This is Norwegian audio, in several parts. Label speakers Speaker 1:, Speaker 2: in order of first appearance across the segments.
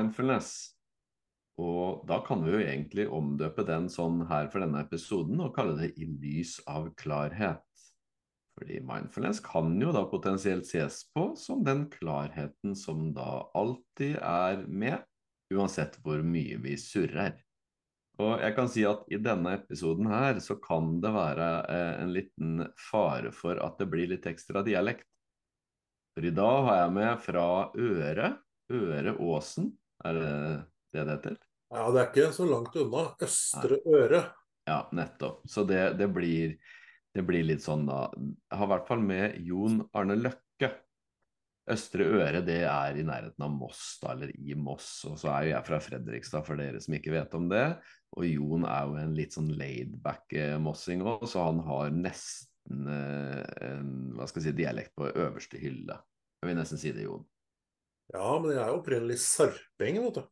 Speaker 1: mindfulness. Og da kan vi jo egentlig omdøpe den sånn her for denne episoden og kalle det I lys av klarhet. Fordi mindfulness kan jo da potensielt ses på som den klarheten som da alltid er med, uansett hvor mye vi surrer. Og jeg kan si at i denne episoden her så kan det være eh, en liten fare for at det blir litt ekstra dialekt. For i dag har jeg med fra Øre, Øre Åsen, er det det det heter?
Speaker 2: Ja, det er ikke så langt unna. Østre Øre.
Speaker 1: Ja, nettopp. Så det, det, blir, det blir litt sånn, da. Jeg har i hvert fall med Jon Arne Løkke. Østre Øre det er i nærheten av Moss, da, eller i Moss. Og så er jo jeg fra Fredrikstad, for dere som ikke vet om det. Og Jon er jo en litt sånn laidback mossing òg, så han har nesten eh, en hva skal jeg si, dialekt på øverste hylle. Jeg vil nesten si det, Jon.
Speaker 2: Ja, men jeg er opprinnelig sarping, vet du.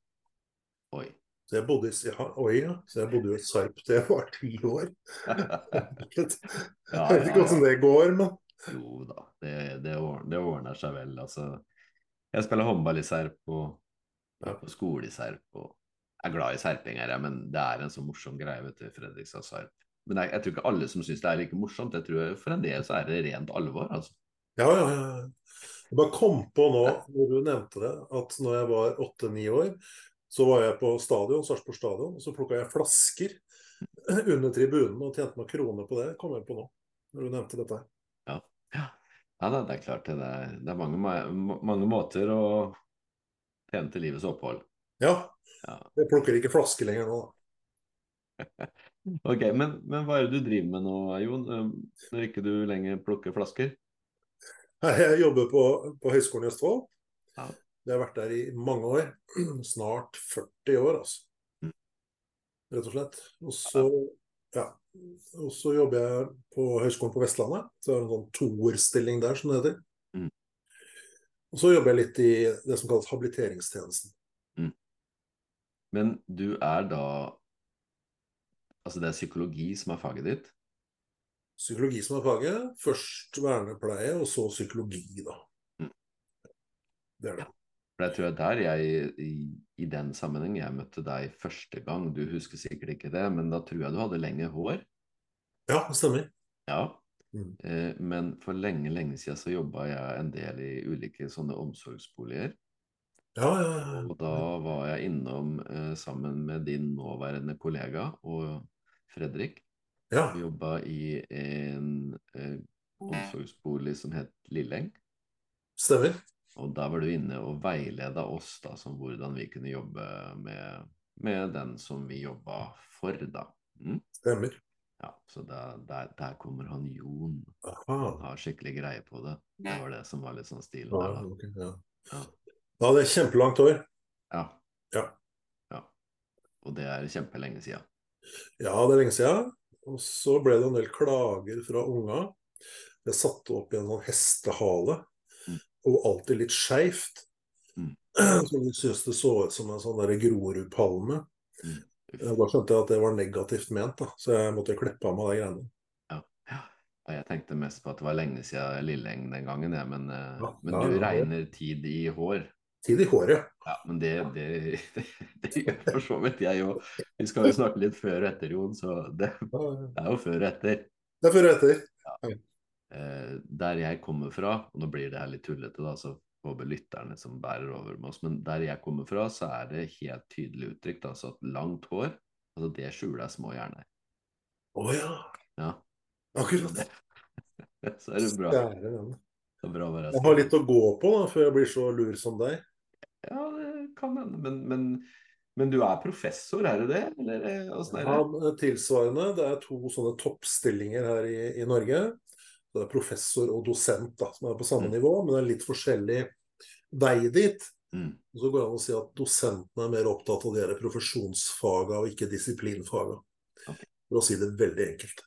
Speaker 1: Oi.
Speaker 2: Så jeg bodde i, ja, oi, ja. Så jeg bodde jo i Sarp til jeg var ti år. jeg vet ikke åssen det går, men
Speaker 1: Jo da, det, det, ordner, det, ordner, seg vel. Altså, jeg spiller håndball i Serp og på skole i Serp. og Jeg er glad i serpinger, men det er en så morsom greie vet du, Fredrikstad Sarp. Men jeg, jeg, tror ikke alle som syns det er like morsomt. Jeg tror For en del så er det rent alvor. altså.
Speaker 2: Ja, ja, ja. Jeg bare kom på nå, når du nevnte det, at når jeg var åtte-ni år, så var jeg på stadion, Sarpsborg stadion, og så plukka jeg flasker under tribunen og tjente noen kroner på det. kom jeg på nå, når du nevnte dette.
Speaker 1: Ja, ja. ja det, er klart det. Er, det er mange, mange, måter å tjene til livets opphold.
Speaker 2: Ja. ja. Jeg plukker ikke flasker lenger nå,
Speaker 1: da. ok, men, men, hva er det du driver med nå, Jon, når ikke du lenger plukker flasker?
Speaker 2: Jeg jobber på, på Høgskolen i Østfold. Ja. Jeg har vært der i mange år. Snart 40 år, altså. Mm. Rett og slett. Og så, ja. og så jobber jeg på Høgskolen på Vestlandet. Så jeg har en sånn toerstilling der, som det heter. Mm. Og så jobber jeg litt i det som kalles habiliteringstjenesten. Mm.
Speaker 1: Men du er da Altså det er psykologi som er faget ditt?
Speaker 2: Psykologi som er faget. Først vernepleie, og så psykologi, da. Mm.
Speaker 1: Det er det. For jeg tror der jeg i, i, den sammenheng jeg møtte deg første gang. Du husker sikkert ikke det, men da tror jeg du hadde lenge hår.
Speaker 2: Ja, det stemmer.
Speaker 1: Ja. Mm. Eh, men for lenge, lenge siden så jobba jeg en del i ulike sånne omsorgsboliger.
Speaker 2: Ja, ja, ja.
Speaker 1: Og da var jeg innom eh, sammen med din nåværende kollega og Fredrik.
Speaker 2: Ja.
Speaker 1: Jobba i en eh, omsorgsbolig som het Lilleng.
Speaker 2: Stemmer.
Speaker 1: Og da var du inne og veileda oss da, som hvordan vi kunne jobbe med, med den som vi jobba for, da.
Speaker 2: Mm? Stemmer.
Speaker 1: Ja, så der, der, der, kommer han Jon.
Speaker 2: Aha.
Speaker 1: Han har skikkelig greie på det. Det var det som var litt sånn stilen der, da.
Speaker 2: Okay, ja. Ja. Da det er kjempelangt år.
Speaker 1: Ja.
Speaker 2: ja.
Speaker 1: ja. Og det er kjempelenge siden.
Speaker 2: Ja, det er lenge siden. Og så ble det en del klager fra unga. Jeg satte opp i en sånn hestehale og alltid litt skeivt. Mm. Så de syntes det så ut som en sånn Grorudpalme. Mm. Da skjønte jeg at det var negativt ment, da. så jeg måtte klippe av meg de greiene.
Speaker 1: Ja. Jeg tenkte mest på at det var lenge siden Lilleng den gangen, ja, men, eh, ja, men du regner tid i hår?
Speaker 2: Tid i håret.
Speaker 1: Ja, men det, det, det, det gjør for så vidt jeg òg. Vi skal jo snakke litt før og etter, Jon, så det, er jo før og etter.
Speaker 2: Det er før og etter.
Speaker 1: Ja. Eh, der jeg kommer fra, og nå blir det her litt tullete, da, så håper lytterne som bærer over med oss, men der jeg kommer fra, så er det helt tydelig uttrykt altså at langt hår, altså det skjuler små hjerner.
Speaker 2: Å oh, ja.
Speaker 1: ja.
Speaker 2: Akkurat.
Speaker 1: så er det bra.
Speaker 2: Jeg har litt å gå på da, før jeg blir så lur som deg.
Speaker 1: Ja, det kan hende, men, men, men, du er professor, er det det? Eller,
Speaker 2: er det? Ja, tilsvarende. Det er to sånne toppstillinger her i, i Norge det er professor og dosent, da, som er på samme mm. nivå, men det er litt forskjellig vei dit. Mm. Og så går det an å si at dosentene er mer opptatt av de profesjonsfaga og ikke disiplinfaga. Okay. For å si det veldig enkelt.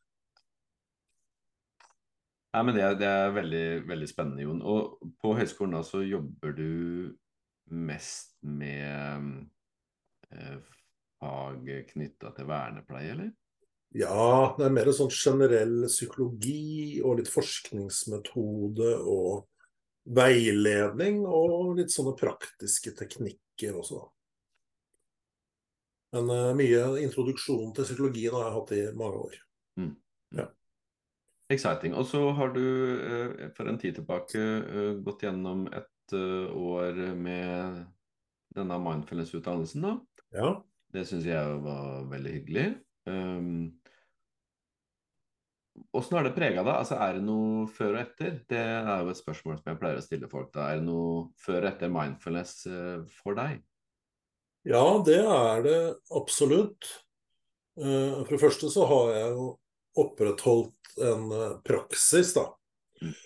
Speaker 1: Nei, men det er, det er veldig, veldig, spennende, Jon. Og på høyskolen da så jobber du mest med eh, fag knytta til vernepleie, eller?
Speaker 2: Ja, det er mer sånn generell psykologi og litt forskningsmetode og veiledning og litt sånne praktiske teknikker også. Men uh, mye introduksjon til psykologien har jeg hatt i mange år. Mm. Ja.
Speaker 1: Exciting. Og så har du uh, for en tid tilbake uh, gått gjennom et år med denne mindfulness-utdannelsen. da.
Speaker 2: Ja.
Speaker 1: Det syns jeg var veldig hyggelig. Um, Åssen har det prega deg? Altså, er det noe før og etter? Det er jo et spørsmål som jeg pleier å stille folk. da. Er det noe før og etter mindfulness for deg?
Speaker 2: Ja, det er det absolutt. For det første så har jeg jo opprettholdt en uh, praksis, da. Mm,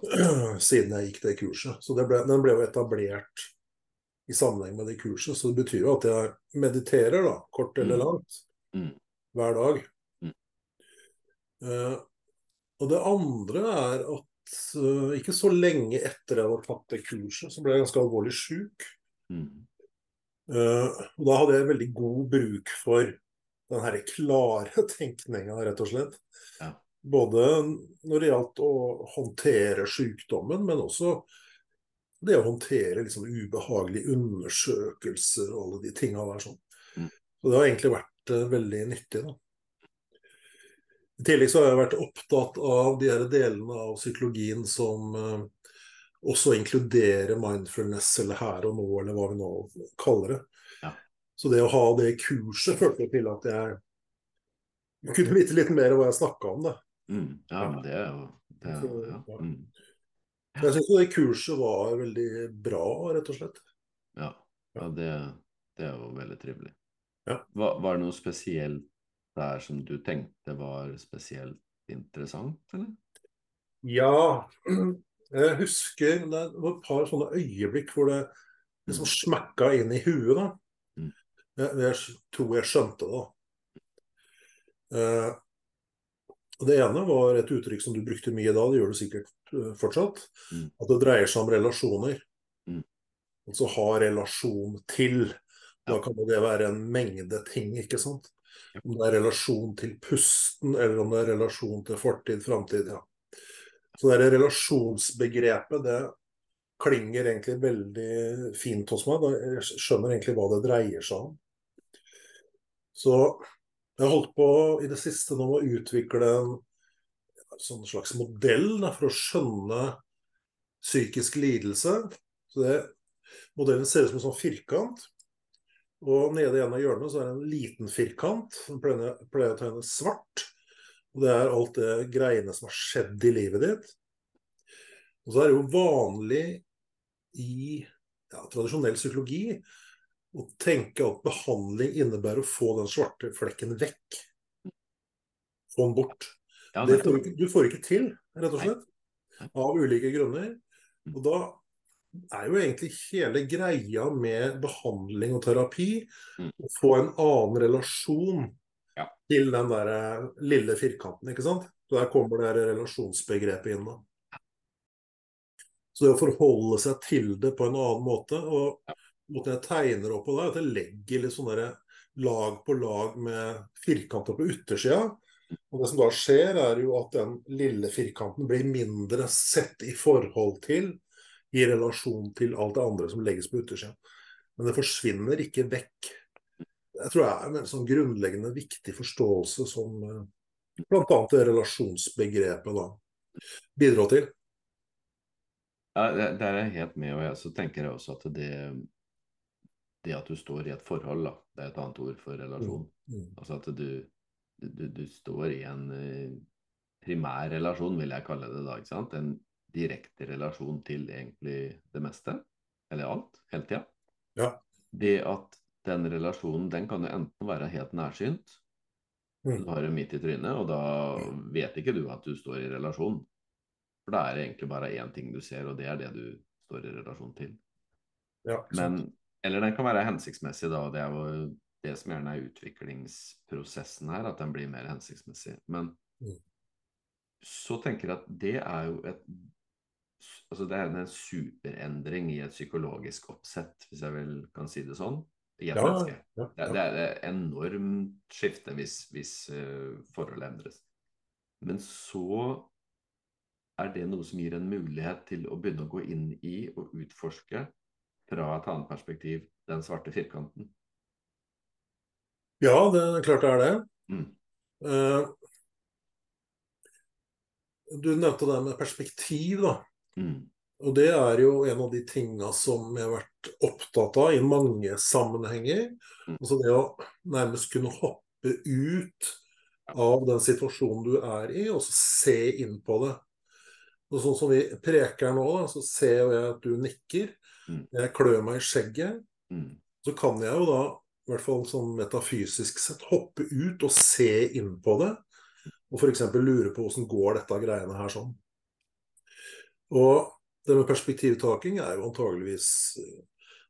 Speaker 2: siden jeg gikk det kurset. Så det ble, den ble jo etablert i sammenheng med det kurset. Så det betyr jo at jeg mediterer, da, kort eller mm. langt, mm. hver dag. Uh, og det andre er at uh, ikke så lenge etter jeg hadde tatt det kurset, så ble jeg ganske alvorlig sjuk. Mm. Uh, og da hadde jeg veldig god bruk for den her klare tenkninga, rett og slett. Ja. Både når det gjaldt å håndtere sykdommen, men også det å håndtere liksom ubehagelige undersøkelser og alle de tinga der. sånn. Mm. Så det har egentlig vært veldig nyttig. da. I tillegg så har jeg vært opptatt av de her delene av psykologien som uh, også inkluderer mindfulness eller her og nå, eller hva vi nå kaller det. Så det å ha det kurset førte til at jeg kunne vite litt mer hva jeg snakka om.
Speaker 1: Mm, ja, det er jo det er, ja. Mm.
Speaker 2: Jeg syns det kurset var veldig bra, rett og slett.
Speaker 1: Ja, ja det, det, er jo veldig trivelig. Ja. Var, var det noe spesielt der som du tenkte var spesielt interessant, eller?
Speaker 2: Ja, jeg husker det var et par sånne øyeblikk hvor det liksom mm. smekka inn i huet. da. Jeg, jeg, tror jeg skjønte det. Eh, det ene var et uttrykk som du brukte mye da, det gjør du sikkert uh, fortsatt. Mm. At det dreier seg om relasjoner. Mm. Altså ha relasjon til. Da kan det være en mengde ting, ikke sant. Om det er relasjon til pusten, eller om det er relasjon til fortid, framtid. Ja. Så det relasjonsbegrepet, det klinger egentlig veldig fint hos meg. Jeg skjønner egentlig hva det dreier seg om. Så jeg har holdt på i det siste nå å utvikle en sånn slags modell da, for å skjønne psykisk lidelse. Så det, modellen ser ut som en sånn firkant. Og nede i en av hjørnene så er det en liten firkant. Den pleier, pleier å tegne svart. Og det er alt det greiene som har skjedd i livet ditt. Og så er det jo vanlig i ja, tradisjonell psykologi å tenke at behandling innebærer å få den svarte flekken vekk. Få den bort. Ja, det får du, du, får ikke til, rett og slett. Av ulike grunner. Og da er jo egentlig hele greia med behandling og terapi mm. å få en annen relasjon ja. til den der eh, lille firkanten, ikke sant. Så Der kommer det relasjonsbegrepet inn. da. Så det å forholde seg til det på en annen måte og. Måten jeg tegner opp på det, at jeg legger litt sånne lag på lag med firkanter på yttersida. Og det som da skjer, er jo at den lille firkanten blir mindre sett i forhold til i relasjon til alt det andre som legges på yttersida. Men det forsvinner ikke vekk. Jeg tror det er en sånn grunnleggende viktig forståelse som eh, bl.a. det relasjonsbegrepet da bidrar til.
Speaker 1: Ja, Der er jeg helt med, og jeg, så tenker jeg også at det, det at du står i et forhold, da, det er et annet ord for relasjon. Mm. Mm. Altså at du, du, du, står i en eh, primær relasjon, vil jeg kalle det da. ikke sant? En direkte relasjon til egentlig det meste, eller alt, hele tida.
Speaker 2: Ja.
Speaker 1: Det at den relasjonen den kan jo enten være helt nærsynt, mm. du har det midt i trynet, og da vet ikke du at du står i relasjon. For da er det egentlig bare én ting du ser, og det er det du står i relasjon til.
Speaker 2: Ja,
Speaker 1: Men, eller den kan være hensiktsmessig, da, det er jo det som gjerne er utviklingsprosessen her, at den blir mer hensiktsmessig. Men mm. så tenker jeg at det er jo et altså Det er en superendring i et psykologisk oppsett, hvis jeg vel kan si det sånn. I et ja, menneske. Ja, ja. Det, er et enormt skifte hvis, hvis uh, forholdet endres. Men så er det noe som gir en mulighet til å begynne å gå inn i og utforske fra et annet perspektiv den svarte firkanten?
Speaker 2: Ja, det er klart det er det. Mm. Uh, du nevnte det med perspektiv, da. Mm. Og det er jo en av de tinga som jeg har vært opptatt av i mange sammenhenger. Mm. Altså det å nærmest kunne hoppe ut av den situasjonen du er i, og så se inn på det. Og sånn som vi preker nå, da, så ser jeg at du nikker. Mm. Jeg klør meg i skjegget. Mm. Så kan jeg jo da, i hvert fall sånn metafysisk sett, hoppe ut og se inn på det. Og f.eks. lure på åssen går dette greiene her sånn. Og det med perspektivtaking er jo antageligvis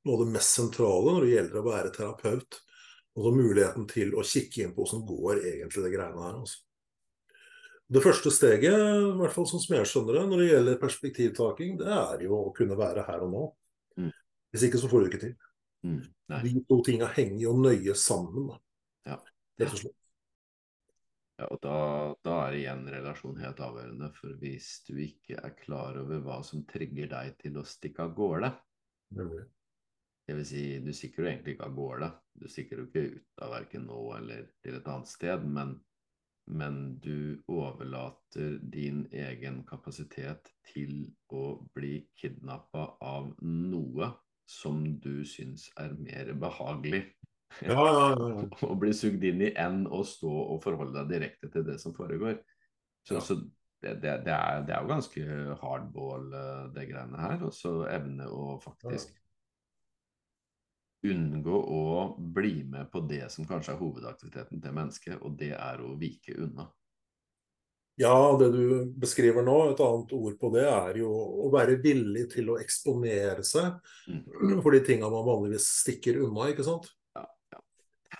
Speaker 2: noe av det mest sentrale når det gjelder å være terapeut. Og så muligheten til å kikke inn på hvordan går egentlig det greiene her. Altså. Det første steget, i hvert fall sånn som jeg skjønner det, når det gjelder perspektivtaking, det er jo å kunne være her og nå. Hvis ikke så får du ikke til. Mm. De to tinga henger jo nøye sammen. Da. Ja.
Speaker 1: Ja, og da, da, er igjen relasjon helt avgjørende. For hvis du ikke er klar over hva som trigger deg til å stikke av gårde. Det vil si, du stikker jo egentlig ikke av gårde. Du stikker jo ikke ut av verken nå eller til et annet sted, men, men du overlater din egen kapasitet til å bli kidnappa av noe som du syns er mer behagelig.
Speaker 2: Ja, ja, ja,
Speaker 1: å bli sugd inn i enn å stå og forholde deg direkte til det som foregår. Så, så det, det, det, er, det, er, jo ganske hardball, eh, det greiene her. Og så evne å faktisk unngå å bli med på det som kanskje er hovedaktiviteten til mennesket, og det er å vike unna.
Speaker 2: Ja, det du beskriver nå, et annet ord på det, er jo å være villig til å eksponere seg mm. for de tinga man vanligvis stikker unna, ikke sant. Ja, ja.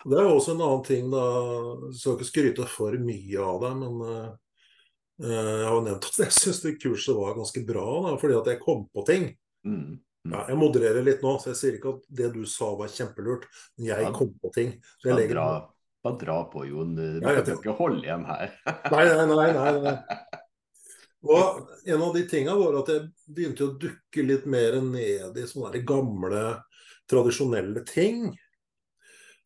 Speaker 2: Det er jo også en annen ting, da. Jeg skal ikke skryte for mye av det, men uh, jeg har jo nevnt at jeg syns det kurset var ganske bra, da, fordi at jeg kom på ting. Mm. Ja, mm. jeg modererer litt nå, så jeg sier ikke at det du sa var kjempelurt, men jeg ja. kom på ting.
Speaker 1: Så jeg legger... dra, bare dra på, Jon. Du ja, kan ikke holde igjen her.
Speaker 2: nei, nei, nei, nei, nei. Og en av de tinga var at jeg begynte å dukke litt mer ned i sånne gamle, tradisjonelle ting.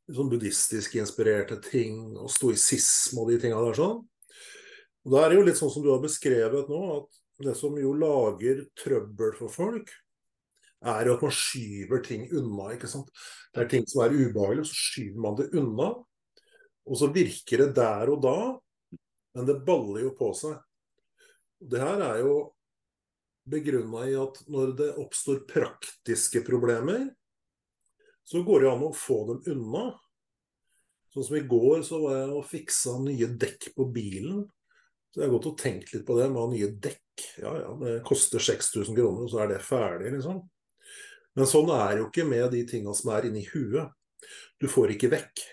Speaker 2: Sånn buddhistisk inspirerte ting, og stoisisme og de tinga der sånn. Og Da er det jo litt sånn som du har beskrevet nå, at det som jo lager trøbbel for folk, er jo at man skyver ting unna. ikke sant? Det er ting som er ubehagelig, så skyver man det unna. Og så virker det der og da, men det baller jo på seg. Det her er jo begrunna i at når det oppstår praktiske problemer, så går det an å få dem unna. Sånn som i går så var jeg og fiksa nye dekk på bilen. Så jeg har gått og tenkt litt på det med å ha nye dekk. Ja ja, det koster 6000 kroner, og så er det ferdig, liksom. Men sånn er jo ikke med de tinga som er inni huet. Du får ikke vekk.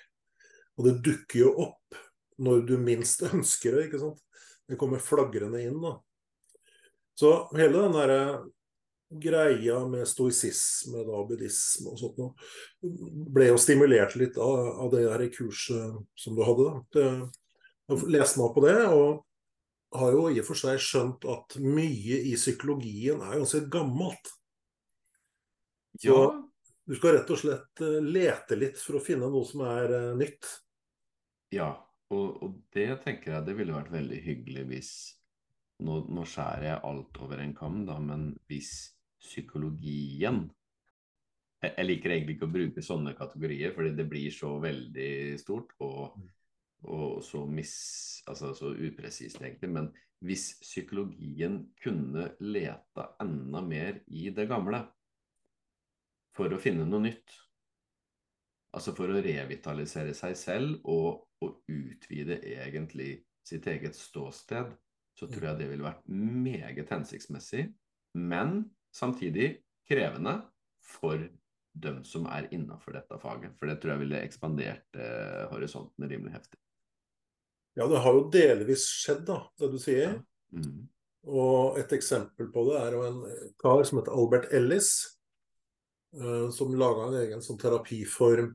Speaker 2: Og det dukker jo opp når du minst ønsker det. ikke sant? Det kommer flagrende inn. da. Så hele den derre greia med stoisisme, da, buddhisme og sånt noe, ble jo stimulert litt av, av det her kurset som du hadde. da. jeg har lest opp på det, og har jo i og for seg skjønt at mye i psykologien er ganske gammelt. Så ja. Du skal rett og slett eh, lete litt for å finne noe som er uh, nytt.
Speaker 1: Ja, og, og, det tenker jeg det ville vært veldig hyggelig hvis Nå, nå skjærer jeg alt over en kam, da, men hvis psykologien jeg, jeg liker egentlig ikke å bruke sånne kategorier, fordi det blir så veldig stort og, mm. og så, mis, altså, så upresist, egentlig. Men hvis psykologien kunne leta enda mer i det gamle, for å finne noe nytt. Altså for å revitalisere seg selv og, å utvide egentlig sitt eget ståsted, så tror jeg det ville vært meget hensiktsmessig, men samtidig krevende for dem som er innafor dette faget. For det tror jeg ville ekspandert eh, horisonten rimelig heftig.
Speaker 2: Ja, det har jo delvis skjedd, da, det du sier. Ja. Mm. Og et eksempel på det er jo en kar som heter Albert Ellis. Eh, som laga en egen sånn terapiform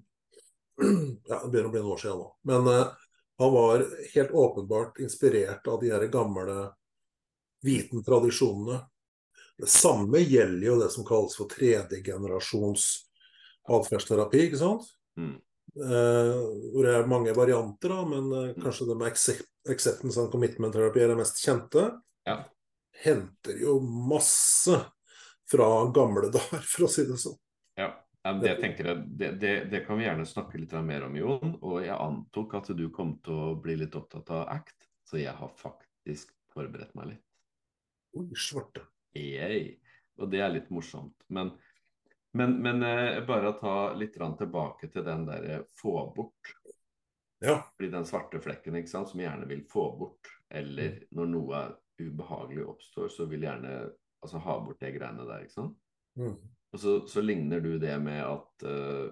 Speaker 2: ja, Det begynner å bli noen år siden nå. Men uh, han var helt åpenbart inspirert av de her gamle vitentradisjonene. Det samme gjelder jo det som kalles for tredjegenerasjons atferdsterapi, ikke sant? Mm. Uh, hvor det er mange varianter, da, men uh, kanskje det med accept, acceptance and commitment therapy er det mest kjente.
Speaker 1: Ja.
Speaker 2: Henter jo masse fra gamle dager, for å si det sånn.
Speaker 1: Det, jeg, det, det, det, kan vi gjerne snakke litt mer om, Jon. Og jeg antok at du kom til å bli litt opptatt av ACT, så jeg har faktisk forberedt meg litt.
Speaker 2: Oi, svarte.
Speaker 1: Yay. Og det er litt morsomt. Men men, men eh, bare ta litt tilbake til den derre få bort.
Speaker 2: Ja.
Speaker 1: Fordi den svarte flekken ikke sant, som gjerne vil få bort, eller mm. når noe ubehagelig oppstår, så vil gjerne altså, ha bort de greiene der. ikke sant?
Speaker 2: Mm.
Speaker 1: Og så, så, ligner du det med at uh,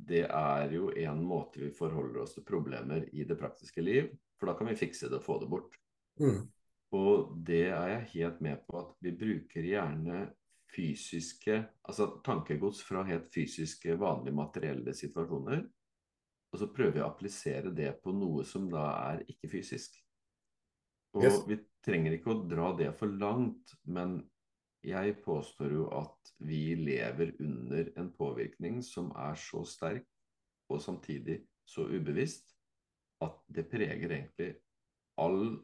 Speaker 1: det er jo en måte vi forholder oss til problemer i det praktiske liv, for da kan vi fikse det og få det bort.
Speaker 2: Mm.
Speaker 1: Og det er jeg helt med på at vi bruker gjerne fysiske Altså tankegods fra helt fysiske, vanlige materielle situasjoner. Og så prøver vi å applisere det på noe som da er ikke-fysisk. Og yes. vi trenger ikke å dra det for langt, men jeg påstår jo at vi lever under en påvirkning som er så sterk, og samtidig så ubevisst, at det preger egentlig all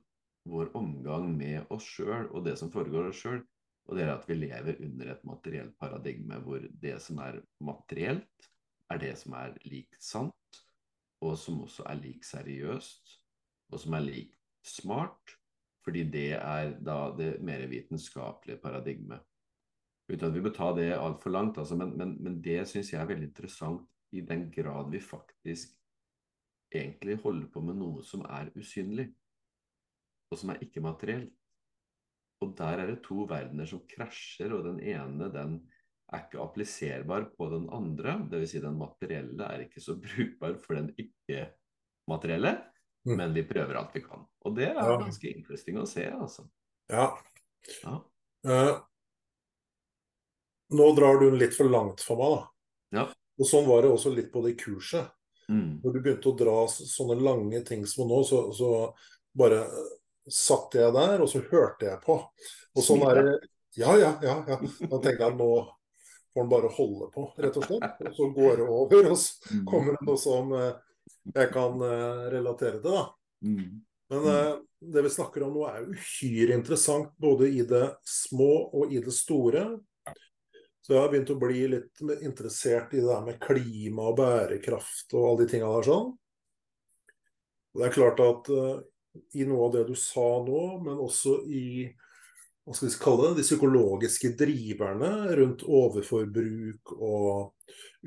Speaker 1: vår omgang med oss sjøl og det som foregår oss sjøl. Og det er at vi lever under et materielt paradigme hvor det som er materielt, er det som er lik sant, og som også er lik seriøst, og som er lik smart, fordi det er da det mer vitenskapelige paradigmet. Uten at vi bør ta det altfor langt, altså, men, men, men det syns jeg er veldig interessant i den grad vi faktisk egentlig holder på med noe som er usynlig, og som er ikke-materielt. Og der er det to verdener som krasjer, og den ene den er ikke appliserbar på den andre. Dvs. Si den materielle er ikke så brukbar for den ikke-materielle, mm. men vi prøver alt vi kan. Og det er ja. ganske interessant å se, altså.
Speaker 2: Ja.
Speaker 1: ja.
Speaker 2: Eh, nå drar du litt for langt for meg,
Speaker 1: da. Ja.
Speaker 2: Og sånn var det også litt på det kurset.
Speaker 1: Mm.
Speaker 2: Når du begynte å dra sånne lange ting som nå, så, så bare satt jeg der, og så hørte jeg på. Og sånn er det Ja, ja, ja. ja. Da tenker jeg nå får han bare holde på, rett og slett. Og så går det over, og så mm. kommer det noe som eh, jeg kan eh, relatere til, da.
Speaker 1: Mm.
Speaker 2: Men uh, det vi snakker om nå er uhyre interessant både i det små og i det store. Så jeg har begynt å bli litt interessert i det der med klima og bærekraft og alle de tinga der sånn. Det er klart at uh, i noe av det du sa nå, men også i hva skal vi kalle det, de psykologiske driverne rundt overforbruk og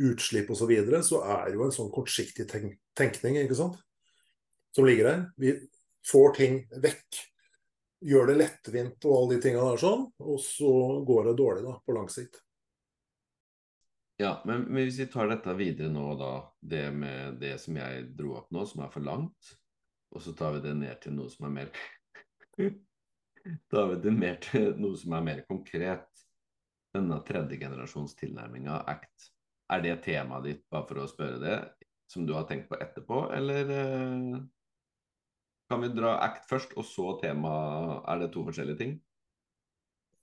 Speaker 2: utslipp osv., så, videre, så er jo en sånn kortsiktig tenkning ikke sant? som ligger der. Vi får ting vekk. Gjør det lettvint og alle de tinga der sånn, og så går det dårlig da, på lang sikt.
Speaker 1: Ja, men, men hvis vi tar dette videre nå, da. Det med det som jeg dro opp nå, som er for langt. Og så tar vi det ned til noe som er mer tar vi det mer til noe som er mer konkret. Denne tredjegenerasjons tilnærminga ACT. Er det temaet ditt, bare for å spørre det, som du har tenkt på etterpå, eller eh, kan vi dra ACT først, og så tema Er det to forskjellige ting?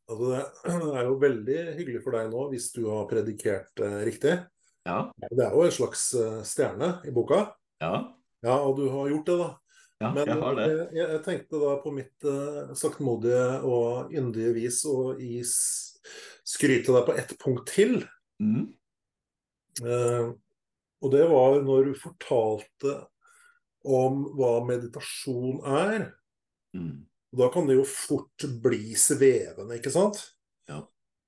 Speaker 2: Altså, det er jo veldig hyggelig for deg nå hvis du har predikert eh, riktig.
Speaker 1: Ja.
Speaker 2: Det er jo en slags eh, stjerne i boka.
Speaker 1: Ja.
Speaker 2: ja, og du har gjort det, da.
Speaker 1: Ja, Men jeg, har det.
Speaker 2: Jeg, jeg, tenkte da på mitt uh, saktmodige og yndige vis å skryte deg på ett punkt til.
Speaker 1: Mm.
Speaker 2: Uh, og det var når du fortalte om hva meditasjon er.
Speaker 1: Mm.
Speaker 2: Da kan det jo fort bli svevende, ikke sant?
Speaker 1: Ja.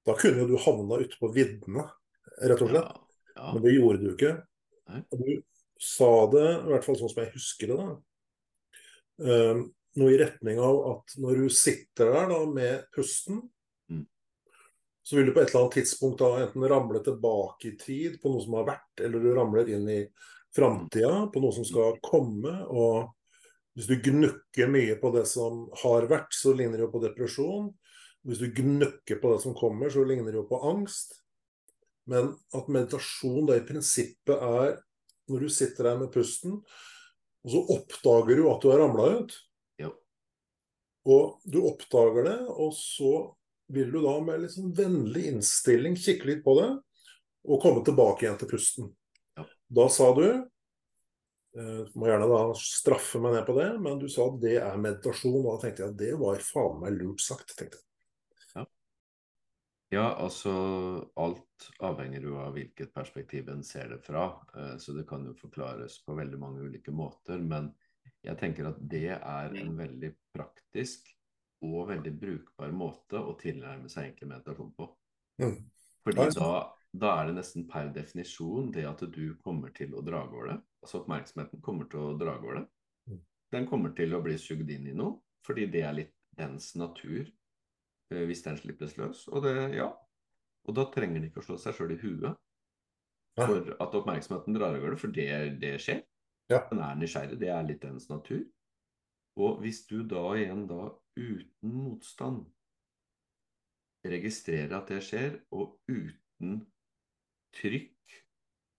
Speaker 2: Da kunne jo du havna ute på viddene, rett og slett.
Speaker 1: Ja, ja.
Speaker 2: Men det gjorde du ikke.
Speaker 1: Nei.
Speaker 2: Og du sa det, i hvert fall sånn som jeg husker det, da uh, noe i retning av at når du sitter der da med pusten. Så vil du på et eller annet tidspunkt da enten ramle tilbake i tid på noe som har vært, eller du ramler inn i framtida på noe som skal komme. og hvis du gnukker mye på det som har vært, så ligner det jo på depresjon. Hvis du gnukker på det som kommer, så ligner det jo på angst. Men at meditasjon da i prinsippet er når du sitter der med pusten, og så oppdager du at du har ramla ut.
Speaker 1: Ja.
Speaker 2: Og du oppdager det, og så vil du da med litt sånn vennlig innstilling kikke litt på det, og komme tilbake igjen til pusten. Ja. Da sa du eh, Du må gjerne da straffe meg ned på det, men du sa at det er meditasjon. Og da tenkte jeg at det var faen meg lurt sagt. tenkte jeg.
Speaker 1: Ja, ja altså alt avhenger jo av hvilket perspektiv en ser det fra. Eh, så det kan jo forklares på veldig mange ulike måter. Men jeg tenker at det er en veldig praktisk og veldig brukbar måte å tilnærme seg egentlig meditasjon på. Mm. Fordi da, da, er det nesten per definisjon det at du kommer til å dra av det. Altså oppmerksomheten kommer til å dra av det. Mm. Den kommer til å bli sugd inn i noe, fordi det er litt dens natur eh, hvis den slippes løs. Og det, ja. Og da trenger den ikke å slå seg sjøl i huet for at oppmerksomheten drar av det, for det, det skjer. Ja. Den er nysgjerrig, det er litt dens natur. Og hvis du da igjen da uten motstand registrerer at det skjer, og uten trykk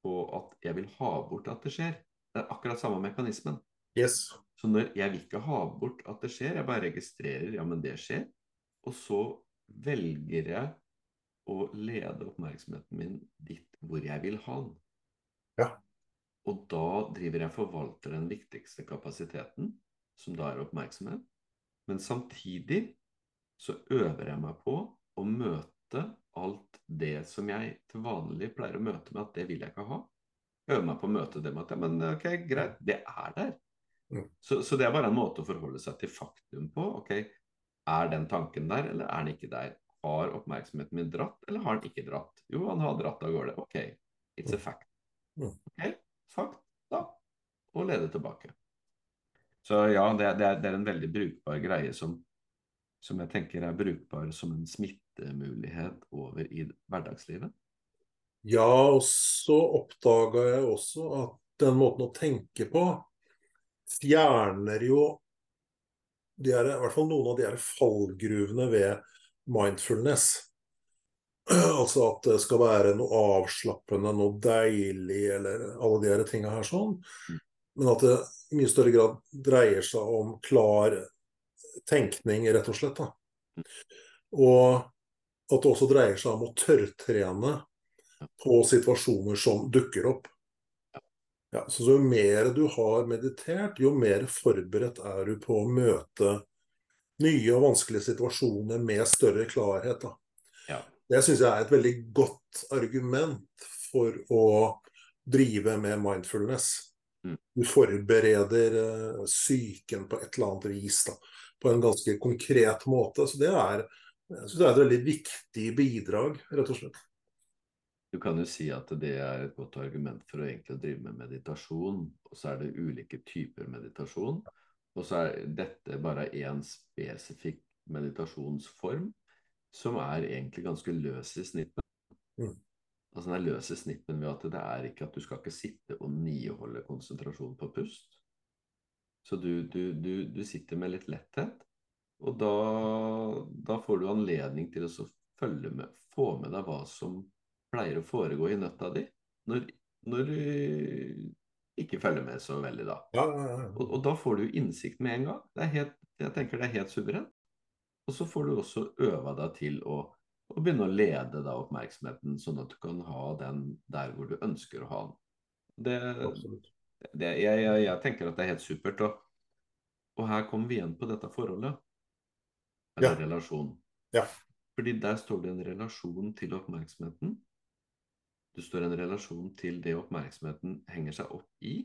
Speaker 1: på at jeg vil ha bort at det skjer Det er akkurat samme mekanismen.
Speaker 2: Yes.
Speaker 1: Så når jeg vil ikke ha bort at det skjer, jeg bare registrerer ja, men det skjer, og så velger jeg å lede oppmerksomheten min dit hvor jeg vil ha den.
Speaker 2: Ja.
Speaker 1: Og da driver jeg forvalter den viktigste kapasiteten, som da er oppmerksomhet. Men samtidig så øver jeg meg på å møte alt det som jeg til vanlig pleier å møte med at det vil jeg ikke ha. Øver meg på å møte det med at ja, men ok, greit, det er der. Mm. Så, så, det er bare en måte å forholde seg til faktum på. ok, Er den tanken der, eller er den ikke der? Har oppmerksomheten min dratt, eller har den ikke dratt? Jo, han har dratt av gårde. Ok, it's a mm. fact. Mm. Ok, fakt, da. Og lede tilbake. Så ja, det, det, er, det, er, en veldig brukbar greie som, som jeg tenker er brukbar som en smittemulighet over i hverdagslivet.
Speaker 2: Ja, og så oppdaga jeg også at den måten å tenke på fjerner jo de er, i hvert fall noen av de her fallgruvene ved mindfulness. Altså at det skal være noe avslappende, noe deilig, eller alle de her tinga her sånn. Mm. Men at det i mye større grad dreier seg om klar tenkning, rett og slett. Da. Og at det også dreier seg om å tørrtrene på situasjoner som dukker opp. Ja, så Jo mer du har meditert, jo mer forberedt er du på å møte nye og vanskelige situasjoner med større klarhet.
Speaker 1: Ja.
Speaker 2: Det syns jeg er et veldig godt argument for å drive med mindfulness.
Speaker 1: Mm.
Speaker 2: Du forbereder uh, psyken på et eller annet vis. Da, på en ganske konkret måte. Så det er, det er et veldig viktig bidrag, rett og slett.
Speaker 1: Du kan jo si at det er et godt argument for å egentlig drive med meditasjon. Og så er det ulike typer meditasjon. Og så er dette bare én spesifikk meditasjonsform som er egentlig ganske løs i snittet.
Speaker 2: Mm.
Speaker 1: Altså Den løse snippen ved at det er ikke at du skal ikke sitte og niholde konsentrasjon på pust. Så du, du, du, du sitter med litt letthet, og da, da, får du anledning til å følge med, få med deg hva som pleier å foregå i nøtta di, når, når du ikke følger med så veldig, da.
Speaker 2: Ja, ja, ja.
Speaker 1: Og, og, da får du innsikt med en gang. Det er helt, jeg tenker det er helt suverent. Og så får du også øva deg til å og begynne å lede da oppmerksomheten, sånn at du kan ha den der hvor du ønsker å ha den. Det, det, jeg, jeg, jeg, tenker at det er helt supert. Og, og her kommer vi igjen på dette forholdet. Eller ja. relasjon.
Speaker 2: Ja.
Speaker 1: Fordi der står det en relasjon til oppmerksomheten. Det står en relasjon til det oppmerksomheten henger seg opp i.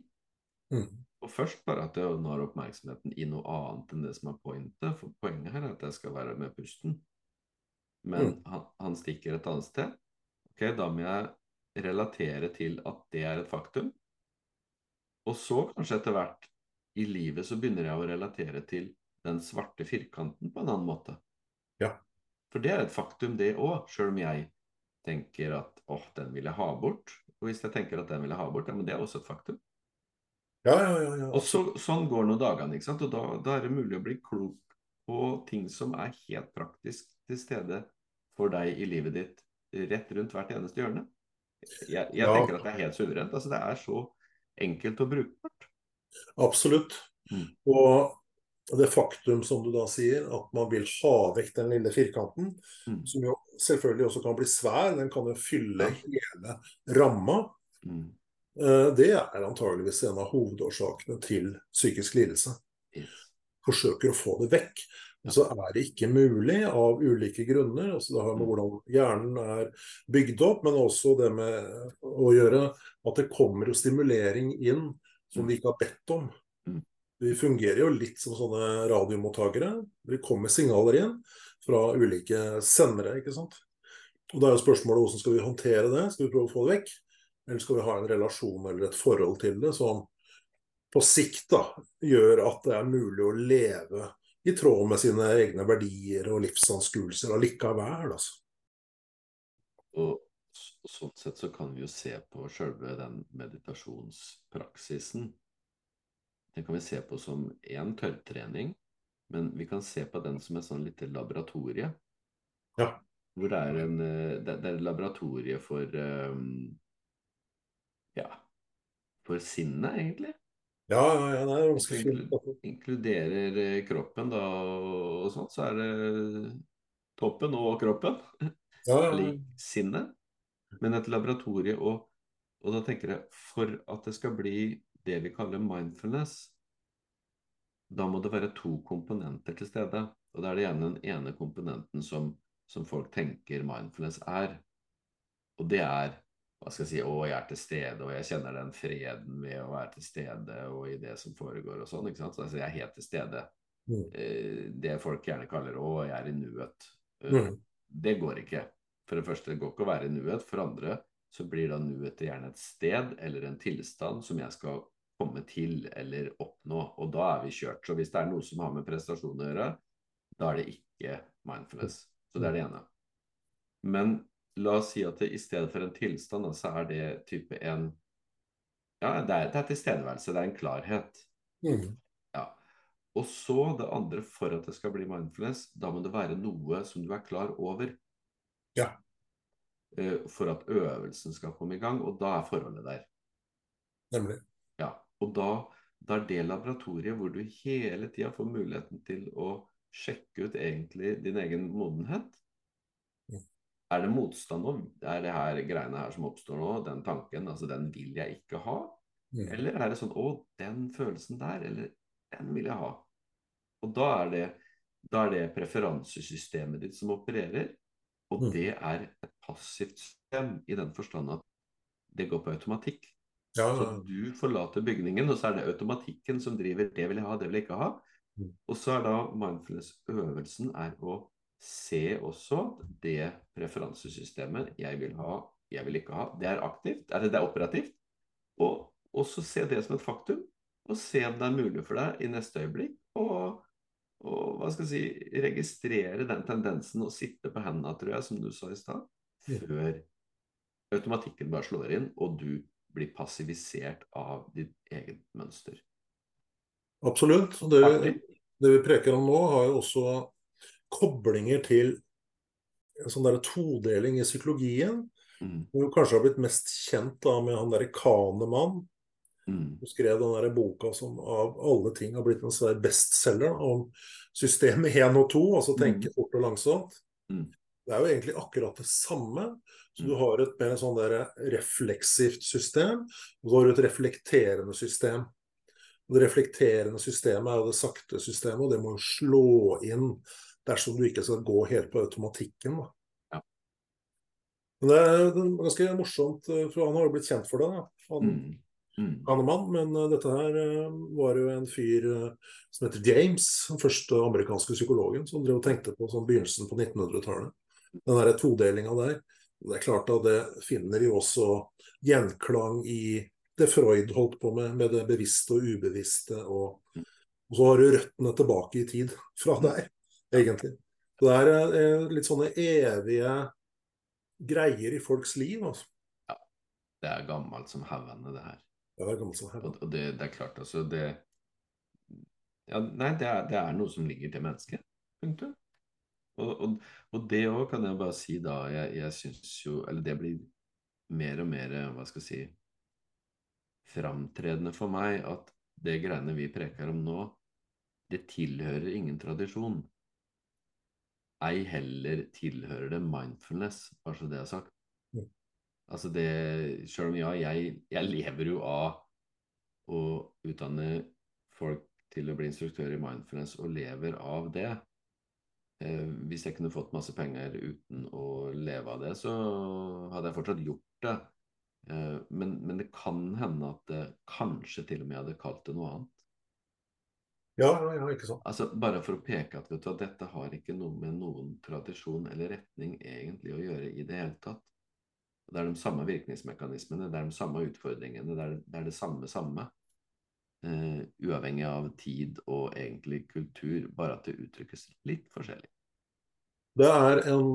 Speaker 2: Mm.
Speaker 1: Og først bare at jeg når oppmerksomheten i noe annet enn det som er pointet. For poenget her er at jeg skal være med pusten men mm. han, han, stikker et annet sted. Ok, Da må jeg relatere til at det er et faktum. Og så kanskje etter hvert i livet så begynner jeg å relatere til den svarte firkanten på en annen måte.
Speaker 2: Ja.
Speaker 1: For det er et faktum, det òg, sjøl om jeg tenker at åh, den vil jeg ha bort. Og hvis jeg tenker at den vil jeg ha bort, ja, men det er også et faktum.
Speaker 2: Ja, ja, ja, ja.
Speaker 1: Og så, sånn går nå dagene, ikke sant. Og da, da, er det mulig å bli klok på ting som er helt praktisk til stede for deg i livet ditt rett rundt hvert eneste hjørne. Jeg, jeg ja. tenker at det er helt suverent. Altså, det er så enkelt og brukbart.
Speaker 2: Absolutt. Mm. Og det faktum, som du da sier, at man vil ha vekk den lille firkanten, mm. som jo selvfølgelig også kan bli svær, den kan jo fylle hele ramma. Mm. Eh, det er antageligvis en av hovedårsakene til psykisk lidelse. Yes. Forsøker å få det vekk. Og så er det ikke mulig av ulike grunner. altså Det har med mm. hvordan hjernen er bygd opp, men også det med å gjøre at det kommer jo stimulering inn som vi ikke har bedt om. Vi fungerer jo litt som sånne radiomottakere. Det kommer signaler inn fra ulike sendere. ikke sant? Og Da er jo spørsmålet hvordan skal vi håndtere det? Skal vi prøve å få det vekk? Eller skal vi ha en relasjon eller et forhold til det som på sikt da, gjør at det er mulig å leve i tråd med sine egne verdier og livsanskuelser allikevel? Altså.
Speaker 1: Og sånn sett så kan vi jo se på sjølve den meditasjonspraksisen den kan vi se på som én tørrtrening, men vi kan se på den som et sånn lite laboratorie.
Speaker 2: Ja.
Speaker 1: Hvor det er en Det, er et laboratorie for Ja, for sinnet, egentlig.
Speaker 2: Ja, ja, ja, det er ganske
Speaker 1: fint. Inkluderer eh, kroppen, da, og sånt, så er det toppen og kroppen. Ja, ja. sinnet. Men et laboratorie, og, og da tenker jeg for at det skal bli det vi kaller mindfulness, da må det være to komponenter til stede. Og da er det gjerne den ene komponenten som, som, folk tenker mindfulness er. Og det er hva skal jeg si, å, jeg er til stede, og jeg kjenner den freden ved å være til stede og i det som foregår og sånn. ikke sant? Så altså, jeg er helt til stede. Mm. Eh, det folk gjerne kaller å, jeg er i nuet. Eh, mm. Det går ikke. For det første, det går ikke å være i nuet. For andre så blir da nuet gjerne et sted eller en tilstand som jeg skal komme til eller oppnå. Og da er vi kjørt. Så hvis det er noe som har med prestasjon å gjøre, da er det ikke mindfulness. Så det er det ene. Men la oss si at det, i stedet for en tilstand, så er det type en Ja, det er, det er tilstedeværelse. Det er en klarhet. Mm. Ja. Og så det andre, for at det skal bli mindfulness, da må det være noe som du er klar over.
Speaker 2: Ja.
Speaker 1: Eh, for at øvelsen skal komme i gang, og da er forholdet der.
Speaker 2: Nemlig.
Speaker 1: Og da, da, er det laboratoriet hvor du hele tida får muligheten til å sjekke ut egentlig din egen modenhet. Er det motstand nå? Er det her greiene her som oppstår nå, den tanken, altså den vil jeg ikke ha? Mm. Eller er det sånn å, den følelsen der, eller den vil jeg ha? Og da er det, da er det preferansesystemet ditt som opererer. Og mm. det er et passivt system i den forstand at det går på automatikk. Ja. Så du forlater bygningen, og så er det automatikken som driver 'det vil jeg ha, det vil jeg ikke ha'. Mm. Og så er da mindfulness-øvelsen er å se også det preferansesystemet jeg vil ha, jeg vil ikke ha. Det er aktivt, eller det er operativt. Og også se det som et faktum, og se om det er mulig for deg i neste øyeblikk å og hva skal jeg si, registrere den tendensen å sitte på hendene, tror jeg, som du sa i stad, før automatikken bare slår inn, og du blir passivisert av ditt eget mønster.
Speaker 2: Absolutt. Det, det, vi preker om nå, har jo også koblinger til en sånn der todeling i psykologien. Mm. Som kanskje har blitt mest kjent da, med han derre Kanemann. Mm. Som skrev den der boka som av alle ting har blitt en svær bestselger om systemet 1 og 2, altså tenke mm. fort og langsomt. Mm. Det er jo egentlig akkurat det samme. Så du mm. har et mer sånn der refleksivt system, og så har du et reflekterende system. Og det reflekterende systemet er jo det sakte systemet, og det må jo slå inn dersom du ikke skal gå helt på automatikken. Ja. Men det er ganske morsomt, for han har jo blitt kjent for det. Da. Han, mm. Mm. mann, men uh, dette her uh, var jo en fyr som heter James, den første amerikanske psykologen, som drev og tenkte på sånn begynnelsen på 1900-tallet den derre todelinga der. Det er klart at det finner jo også gjenklang i det Freud holdt på med, med det bevisste og ubevisste. Og, og så har du røttene tilbake i tid fra der, egentlig. Så det er eh, litt sånne evige greier i folks liv. Altså.
Speaker 1: Ja. Det er gammelt som hevende det her.
Speaker 2: Det er gammelt som hevene.
Speaker 1: Og, og det, det, er klart, altså det ja, Nei, det er, det er noe som ligger til mennesket. Punktum. Og, og, og det òg kan jeg bare si, da. Jeg, jeg syns jo Eller det blir mer og mer, hva skal jeg si, framtredende for meg at det greiene vi preker om nå, det tilhører ingen tradisjon. Ei heller tilhører det mindfulness, bare så det er sagt. Mm. Altså det, Selv om ja, jeg, jeg lever jo av å utdanne folk til å bli instruktør i mindfulness, og lever av det. Eh, hvis jeg kunne fått masse penger uten å leve av det, så hadde jeg fortsatt gjort det. Eh, men, men, det kan hende at det kanskje til og med hadde kalt det noe annet.
Speaker 2: Ja, ja, ikke sant.
Speaker 1: Altså, bare for å peke at, du, at dette har ikke noe med noen tradisjon eller retning egentlig å gjøre i det hele tatt. Det er de samme virkningsmekanismene, det er de samme utfordringene, det er det, er det samme samme. Uh, uavhengig av tid og egentlig kultur, bare at det uttrykkes litt forskjellig.
Speaker 2: Det er en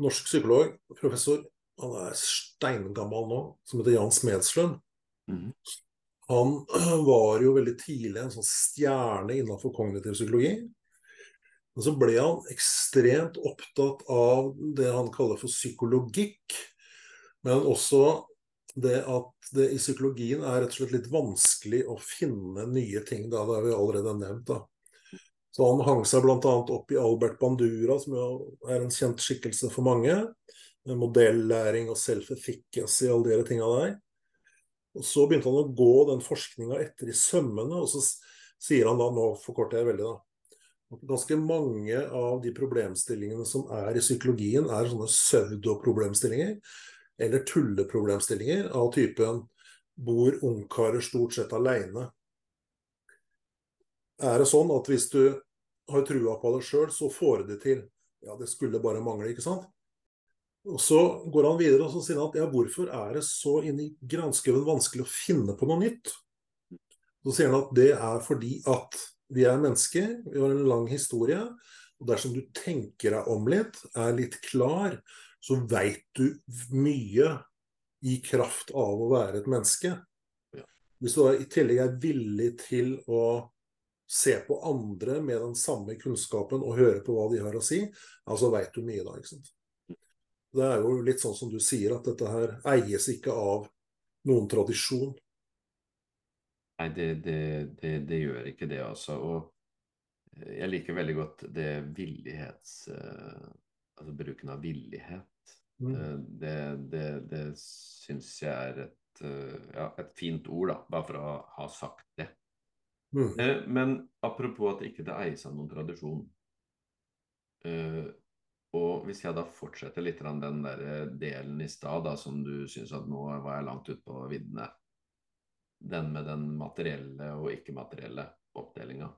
Speaker 2: norsk psykolog, professor, han er steingammal nå, som heter Jan Smedslund. Mm -hmm. Han var jo veldig tidlig en sånn stjerne innenfor kognitiv psykologi. Men så ble han ekstremt opptatt av det han kaller for psykologikk. Men også det at det i psykologien er rett og slett litt vanskelig å finne nye ting. Da. Det har vi allerede nevnt. da. Så han hang seg bl.a. opp i Albert Bandura, som er en kjent skikkelse for mange. Modellæring og self-efficacy og alle de tinga der. Og Så begynte han å gå den forskninga etter i sømmene, og så sier han da, nå forkorter jeg veldig, da, at ganske mange av de problemstillingene som er i psykologien, er sånne pseudoproblemstillinger, eller tulleproblemstillinger av typen bor ungkarer stort sett aleine? Er det sånn at hvis du har trua på det sjøl, så får det til? Ja, det skulle bare mangle, ikke sant? Og Så går han videre og så sier han at ja, hvorfor er det så inni granskauen vanskelig å finne på noe nytt? Så sier han at det er fordi at vi er mennesker, vi har en lang historie. Og dersom du tenker deg om litt, er litt klar, så veit du mye i kraft av å være et menneske. Hvis du i tillegg er villig til å se på andre med den samme kunnskapen og høre på hva de har å si, ja, så veit du mye da. ikke sant? Det er jo litt sånn som du sier, at dette her eies ikke av noen tradisjon.
Speaker 1: Nei, det, det, det, det gjør ikke det, altså. Og jeg liker veldig godt det villighets... Eh, altså bruken av villighet. Mm. Eh, det, det, det syns jeg er et, eh, ja, et fint ord, da, bare for å ha sagt det. Mm. Men apropos at ikke det eies av noen tradisjon. Og hvis jeg da fortsetter litt den der eh, delen i stad som du syns at nå var jeg langt ute på viddene. Den med den materielle og ikke-materielle oppdelinga.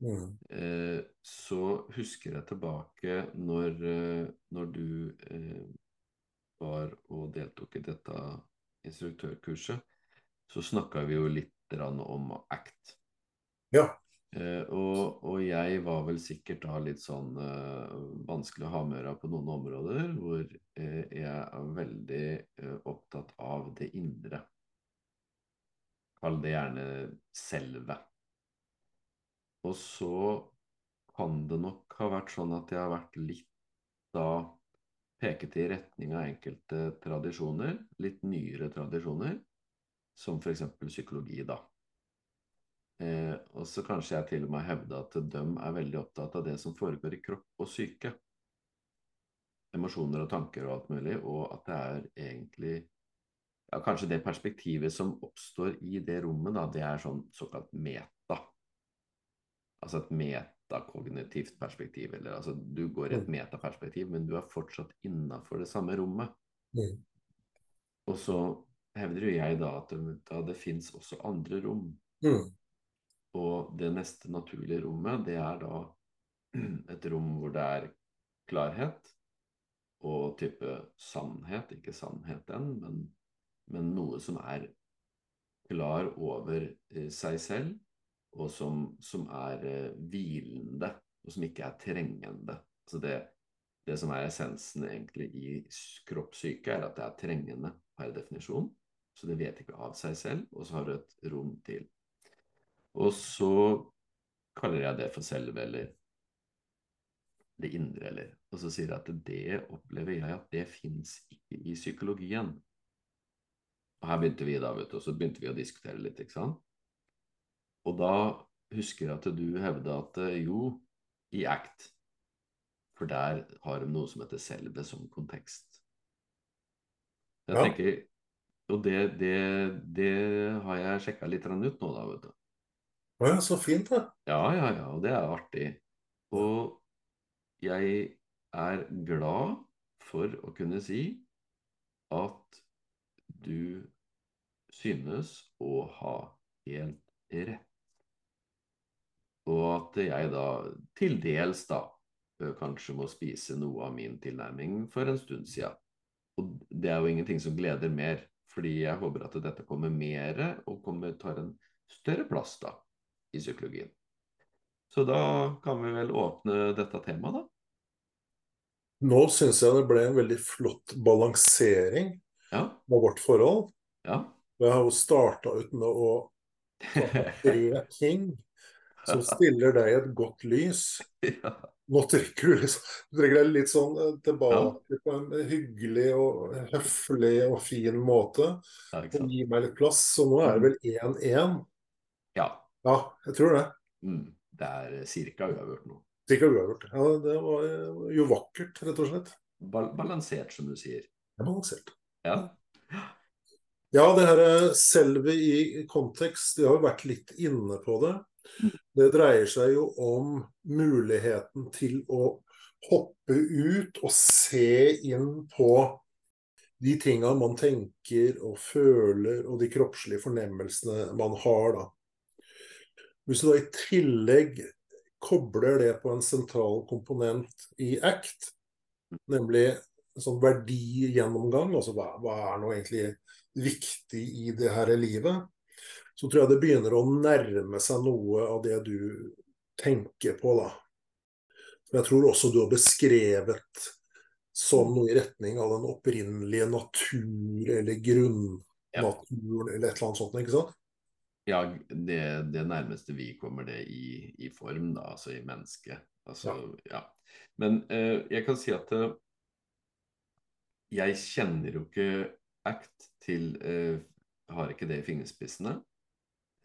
Speaker 1: Mm. Eh, så husker jeg tilbake når, eh, når du eh, var og deltok i dette instruktørkurset, så snakka vi jo litt om ACT.
Speaker 2: Ja.
Speaker 1: Uh, og, og, jeg var vel sikkert da litt sånn uh, vanskelig å ha med øra på noen områder, hvor uh, jeg er veldig opptatt av det indre. Kall det gjerne selve. Og så kan det nok ha vært sånn at jeg har vært litt da peket i retning av enkelte tradisjoner, litt nyere tradisjoner, som f.eks. psykologi, da. Eh, og så kanskje jeg til og med hevder at de er veldig opptatt av det som foregår i kropp og syke. Emosjoner og tanker og alt mulig, og at det er egentlig ja, Kanskje det perspektivet som oppstår i det rommet, da, det er sånn såkalt meta. Altså et metakognitivt perspektiv. Eller altså du går i et mm. metaperspektiv, men du er fortsatt innafor det samme rommet. Mm. Og så hevder jo jeg da at det, det fins også andre rom. Mm. Og det neste naturlige rommet, det er da et rom hvor det er klarhet og type sannhet. Ikke sannhet enn, men, men noe som er klar over eh, seg selv, og som, som er uh, hvilende, og som ikke er trengende. Altså det, det som er essensen egentlig i kroppssyke, er at det er trengende per definisjon. Så det vet ikke av seg selv, og så har du et rom til og så kaller jeg det for selve, eller det indre, eller Og så sier jeg at det opplever jeg at det fins ikke i psykologien. Og her begynte vi da, vet du, og så begynte vi å diskutere litt, ikke sant. Og da husker jeg at du hevda at eh, jo, i ACT For der har de noe som heter selve som kontekst. Jeg ja. tenker, Og det, det, det har jeg sjekka litt ut nå, da, vet du.
Speaker 2: Å ja, så fint, da.
Speaker 1: Ja, ja, ja. Og det er artig. Og jeg er glad for å kunne si at du synes å ha helt rett. Og at jeg da til dels da kanskje må spise noe av min tilnærming for en stund siden. Og det er jo ingenting som gleder mer, fordi jeg håper at dette kommer mer og kommer, tar en større plass da i psykologien. Så da kan vi vel åpne dette temaet, da.
Speaker 2: Nå syns jeg det ble en veldig flott balansering ja. av vårt forhold.
Speaker 1: Ja.
Speaker 2: Jeg har jo starta ut med å ta tre ting som stiller deg i et godt lys.
Speaker 1: Ja.
Speaker 2: Nå trekker du liksom, du trekker deg litt sånn eh, tilbake ja. på en hyggelig og høflig og fin måte. Og gir meg litt plass. Så nå er det vel 1-1.
Speaker 1: Ja.
Speaker 2: Ja, jeg tror det.
Speaker 1: Mm. Det er ca. uavgjort nå.
Speaker 2: Cirka uavgjort. Ja, det var jo vakkert, rett og slett.
Speaker 1: Bal balansert, som du sier.
Speaker 2: Ja, balansert.
Speaker 1: Ja.
Speaker 2: Ja, det her selve i kontekst, de har jo vært litt inne på det. Det dreier seg jo om muligheten til å hoppe ut og se inn på de tinga man tenker og føler, og de kroppslige fornemmelsene man har, da. Hvis du da i tillegg kobler det på en sentral komponent i ACT, nemlig en sånn verdigjennomgang, altså hva, hva er nå egentlig viktig i det her livet, så tror jeg det begynner å nærme seg noe av det du tenker på, da. Jeg tror også du har beskrevet som noe i retning av den opprinnelige natur, eller grunnnaturen, eller et eller annet sånt, ikke sant?
Speaker 1: Ja, det, det nærmeste vi kommer det i, i, form, da, altså i mennesket. Altså, ja. ja. Men eh, jeg kan si at eh, jeg kjenner jo ikke ACT til eh, Har ikke det i fingerspissene.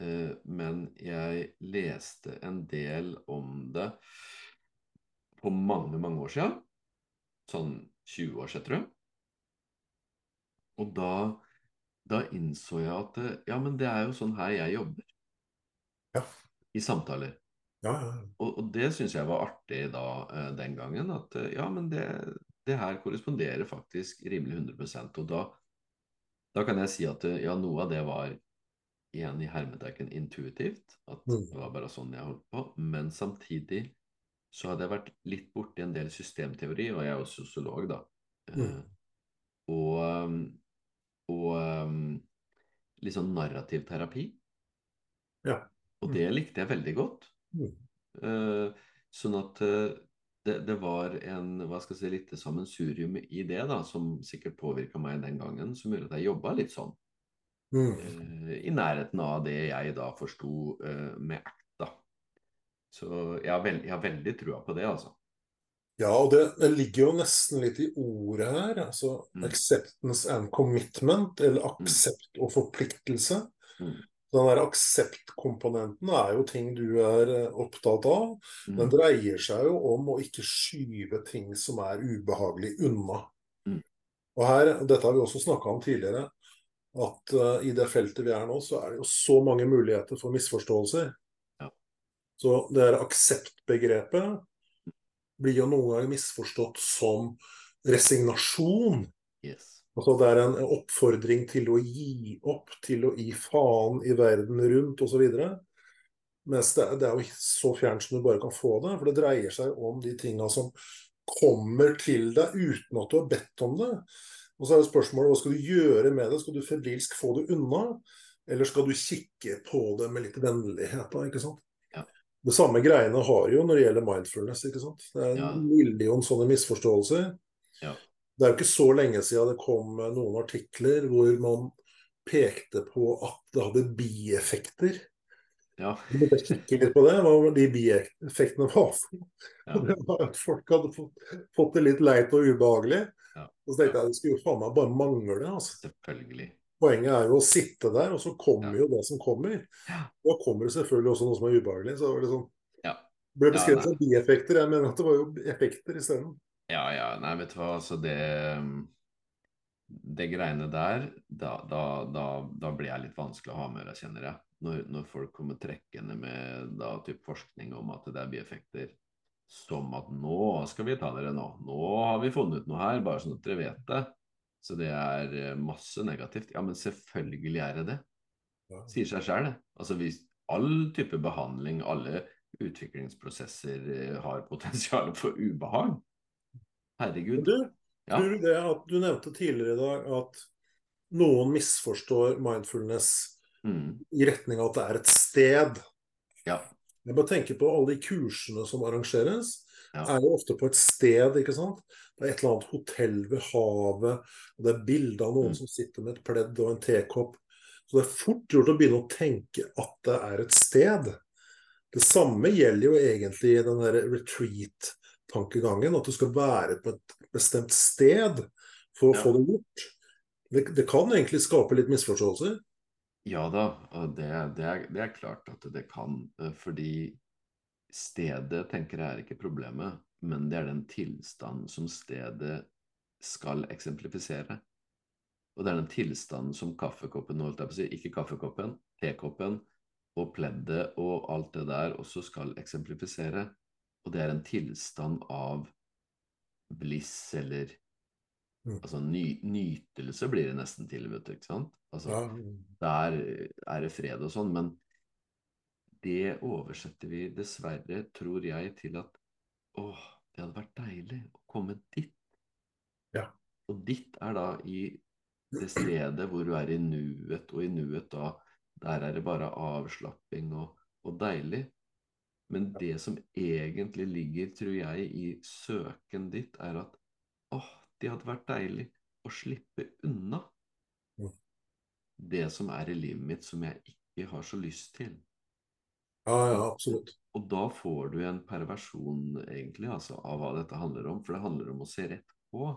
Speaker 1: Eh, men jeg leste en del om det på mange, mange år siden. Sånn 20 år siden, tror jeg. Og da, da innså jeg at eh, ja, men det er jo sånn her jeg jobber.
Speaker 2: Ja.
Speaker 1: I samtaler.
Speaker 2: Ja, ja,
Speaker 1: og, og, det syns jeg var artig da eh, den gangen. At ja, men det, det her korresponderer faktisk rimelig 100% Og da, da kan jeg si at ja, noe av det var igjen i hermetegn intuitivt. At mm. det var bare sånn jeg holdt på. Men samtidig så hadde jeg vært litt borti en del systemteori, og jeg er jo sosiolog, da. Mm. Og, um, og um, litt sånn narrativ terapi.
Speaker 2: Ja.
Speaker 1: Mm. Og det likte jeg veldig godt. Uh, sånn at uh, det, det, var en hva skal jeg si, litt sammensurium i det, da, som sikkert påvirka meg den gangen, som gjorde at jeg jobba litt sånn. Mm. Uh, I nærheten av det jeg da forsto med ACT. Så jeg har, veld, jeg har, veldig trua på det, altså.
Speaker 2: Ja, og det, det, ligger jo nesten litt i ordet her. altså mm. Acceptance and commitment, eller mm. aksept og forpliktelse. Mm. Den der akseptkomponenten er jo ting du er eh, opptatt av. Mm. Den dreier seg jo om å ikke skyve ting som er ubehagelig, unna.
Speaker 1: Mm.
Speaker 2: Og her, Dette har vi også snakka om tidligere at uh, i det feltet vi er nå, så er det jo så mange muligheter for misforståelser.
Speaker 1: Ja.
Speaker 2: Så det her akseptbegrepet blir jo noen ganger misforstått som resignasjon.
Speaker 1: Yes.
Speaker 2: Altså Det er en oppfordring til å gi opp, til å gi faen i verden rundt osv. Mens det, det, er jo så fjernt som du bare kan få det. For det dreier seg om de tinga som kommer til deg uten at du har bedt om det. Og så er jo spørsmålet hva skal du gjøre med det? Skal du febrilsk få det unna? Eller skal du kikke på det med litt vennlighet? da, ikke sant? Det samme greiene har jo når det gjelder mindfulness. ikke sant? Det er en ja. million sånne misforståelser.
Speaker 1: Ja.
Speaker 2: Det er jo ikke så lenge siden det kom noen artikler hvor man pekte på at det hadde bieffekter.
Speaker 1: Ja.
Speaker 2: Du måtte kikke litt på det, hva de bieffektene var for. Ja. Det var at folk hadde fått, fått det litt leit og ubehagelig.
Speaker 1: Ja.
Speaker 2: Og så tenkte jeg det skulle jo faen meg bare mangle. altså.
Speaker 1: Selvfølgelig.
Speaker 2: Poenget er jo å sitte der, og så kommer jo det som kommer. Da kommer det selvfølgelig også noe som er ubehagelig. Så det sånn,
Speaker 1: ja.
Speaker 2: ble beskrevet som bieffekter. Jeg mener at det var jo effekter isteden.
Speaker 1: Ja, ja. Nei, vet du hva. Altså det Det greiene der, da, da, da, da blir jeg litt vanskelig å ha med kjenner jeg. Når, når, folk kommer trekkende med da typ forskning om at det er bieffekter som at nå skal vi ta dere nå. Nå har vi funnet ut noe her, bare sånn at dere vet det. Så det er eh, masse negativt. Ja, men selvfølgelig er det det. Sier seg sjøl, det. Altså hvis all type behandling, alle utviklingsprosesser eh, har potensial for ubehag. Herregud.
Speaker 2: Du, ja. tror du det at du nevnte tidligere i dag at noen misforstår mindfulness mm. i retning av at det er et sted?
Speaker 1: Ja.
Speaker 2: Jeg bare tenker på alle de kursene som arrangeres. Ja. er jo ofte på et sted, ikke sant. Det er et eller annet hotell ved havet, og det er bilde av noen mm. som sitter med et pledd og en tekopp. Så det er fort gjort å begynne å tenke at det er et sted. Det samme gjelder jo egentlig den der retreat-tankegangen. At du skal være på et bestemt sted for å ja. få det gjort. Det, det, kan egentlig skape litt misforståelser.
Speaker 1: Ja da, og det, det, er, det, er, klart at det kan. Eh, fordi stedet tenker jeg er ikke problemet, men det er den tilstanden som stedet skal eksemplifisere. Og det er den tilstanden som kaffekoppen, holdt jeg på å si, ikke kaffekoppen, tekoppen og pleddet og alt det der også skal eksemplifisere. Og det er en tilstand av bliss eller mm. Altså ny, nytelse blir det nesten til, vet du. ikke sant? Altså, ja. Der er det fred og sånn, men det oversetter vi dessverre, tror jeg, til at åh, det hadde vært deilig å komme dit.
Speaker 2: Ja.
Speaker 1: Og ditt er da i det stedet hvor du er i nuet, og i nuet da der er det bare avslapping og, og deilig. Men det som egentlig ligger, tror jeg, i søken ditt, er at åh, det hadde vært deilig å slippe unna det som er i livet mitt som jeg ikke har så lyst til.
Speaker 2: Ja, ja, absolutt.
Speaker 1: Og da får du en perversjon egentlig altså, av hva dette handler om. For det handler om å se rett på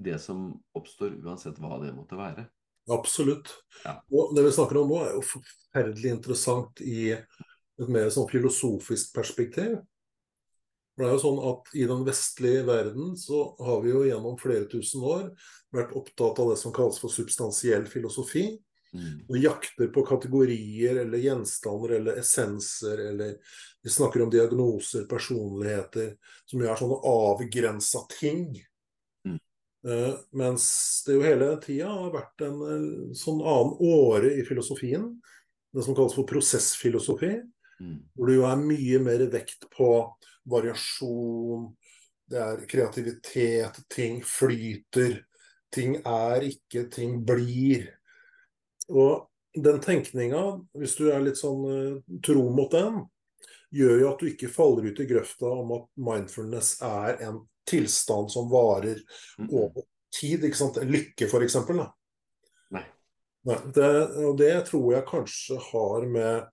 Speaker 1: det som oppstår, uansett hva det måtte være.
Speaker 2: Absolutt.
Speaker 1: Ja.
Speaker 2: Og det vi snakker om nå, er jo forferdelig interessant i et mer sånn filosofisk perspektiv. For det er jo sånn at I den vestlige verden så har vi jo gjennom flere tusen år vært opptatt av det som kalles for substansiell filosofi. Mm. Og jakter på kategorier eller gjenstander eller essenser eller Vi snakker om diagnoser, personligheter, som gjør sånne avgrensa ting. Mm. Uh, mens det jo hele tida har vært en uh, sånn annen åre i filosofien, det som kalles for prosessfilosofi, mm. hvor det jo er mye mer vekt på variasjon, det er kreativitet, ting flyter. Ting er ikke, ting blir. Og den tenkninga, hvis du er litt sånn uh, tro mot den, gjør jo at du ikke faller ut i grøfta om at mindfulness er en tilstand som varer over tid. ikke sant? Lykke, f.eks.
Speaker 1: Nei.
Speaker 2: Nei det, og det tror jeg kanskje har med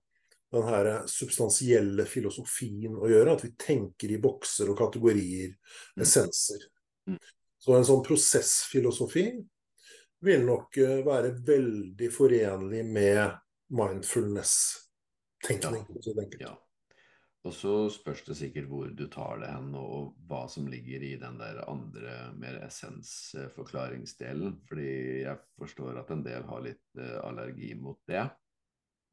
Speaker 2: den her substansielle filosofien å gjøre. At vi tenker i bokser og kategorier, mm. essenser. Mm. Så en sånn prosessfilosofi vil nok eh, være veldig forenlig med mindfulness-tenkning.
Speaker 1: Ja. Og så spørs det sikkert hvor du tar det hen, og hva som ligger i den der andre, mer essensforklaringsdelen. Fordi jeg forstår at en del har litt uh, allergi mot det.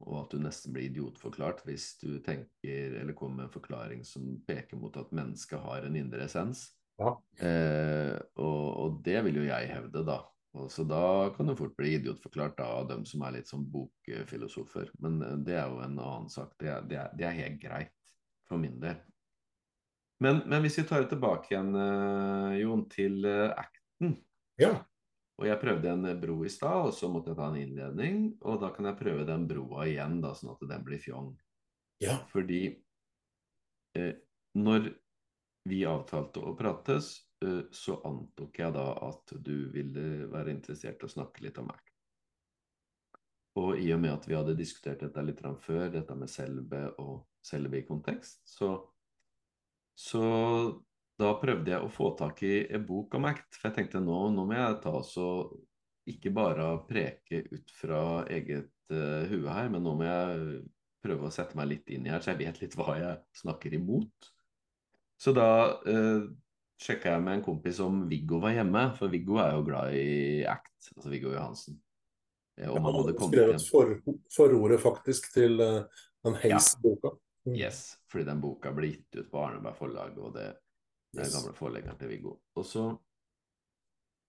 Speaker 1: Og at du nesten blir idiotforklart hvis du tenker eller kommer med en forklaring som peker mot at mennesket har en indre essens.
Speaker 2: Ja.
Speaker 1: Eh, og, og det vil jo jeg hevde, da. Og så da kan du fort bli idiotforklart av dem som er litt sånn bokfilosofer. Men eh, det er jo en annen sak. Det er, det er, det er helt greit for min del. Men, men, hvis vi tar det tilbake igjen, uh, Jon, til uh, acten.
Speaker 2: Ja.
Speaker 1: Og jeg prøvde en bro i stad, og så måtte jeg ta en innledning. Og da kan jeg prøve den broa igjen, da, sånn at den blir fjong.
Speaker 2: Ja.
Speaker 1: Fordi uh, når vi avtalte å prates, Eh, så antok jeg da at du ville være interessert i å snakke litt om Mac. Og i og med at vi hadde diskutert dette litt før, dette med selve og selve i kontekst, så, så da prøvde jeg å få tak i en bok om ACT. For jeg tenkte nå, nå må jeg ta så ikke bare preke ut fra eget uh, hue her, men nå må jeg prøve å sette meg litt inn i her, så jeg vet litt hva jeg snakker imot. Så da uh, sjekka jeg med en kompis om Viggo var hjemme, for Viggo er jo glad i ACT, altså Viggo Johansen.
Speaker 2: Ja, han hadde skrevet for, forordet faktisk til uh, den Hays-boka. Ja.
Speaker 1: Mm. Yes, fordi den boka ble gitt ut på Arneberg forlag, og det, det er yes. gamle forleggeren til Viggo. Og så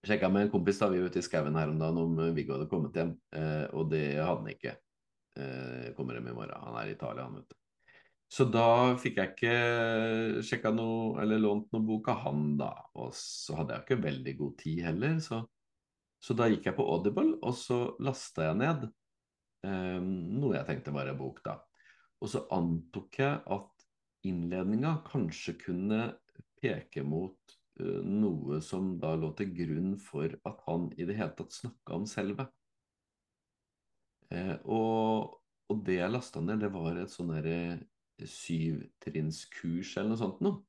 Speaker 1: sjekka med en kompis da vi var ute i skauen her om dagen om Viggo hadde kommet hjem, eh, og det hadde han ikke. Eh, kommer hjem i morgen. Han er i Italia, han, vet du. Så da fikk jeg ikke sjekka noe, eller lånt noen bok av han, da. Og så hadde jeg ikke veldig god tid heller, så, så da gikk jeg på Audible, og så lasta jeg ned eh, noe jeg tenkte var en bok, da. Og så antok jeg at innledninga kanskje kunne peke mot eh, noe som da lå til grunn for at han i det hele tatt snakka om selve. Eh, og, og, det jeg lasta ned, det var et sånn derre syvtrinnskurs eller noe sånt noe.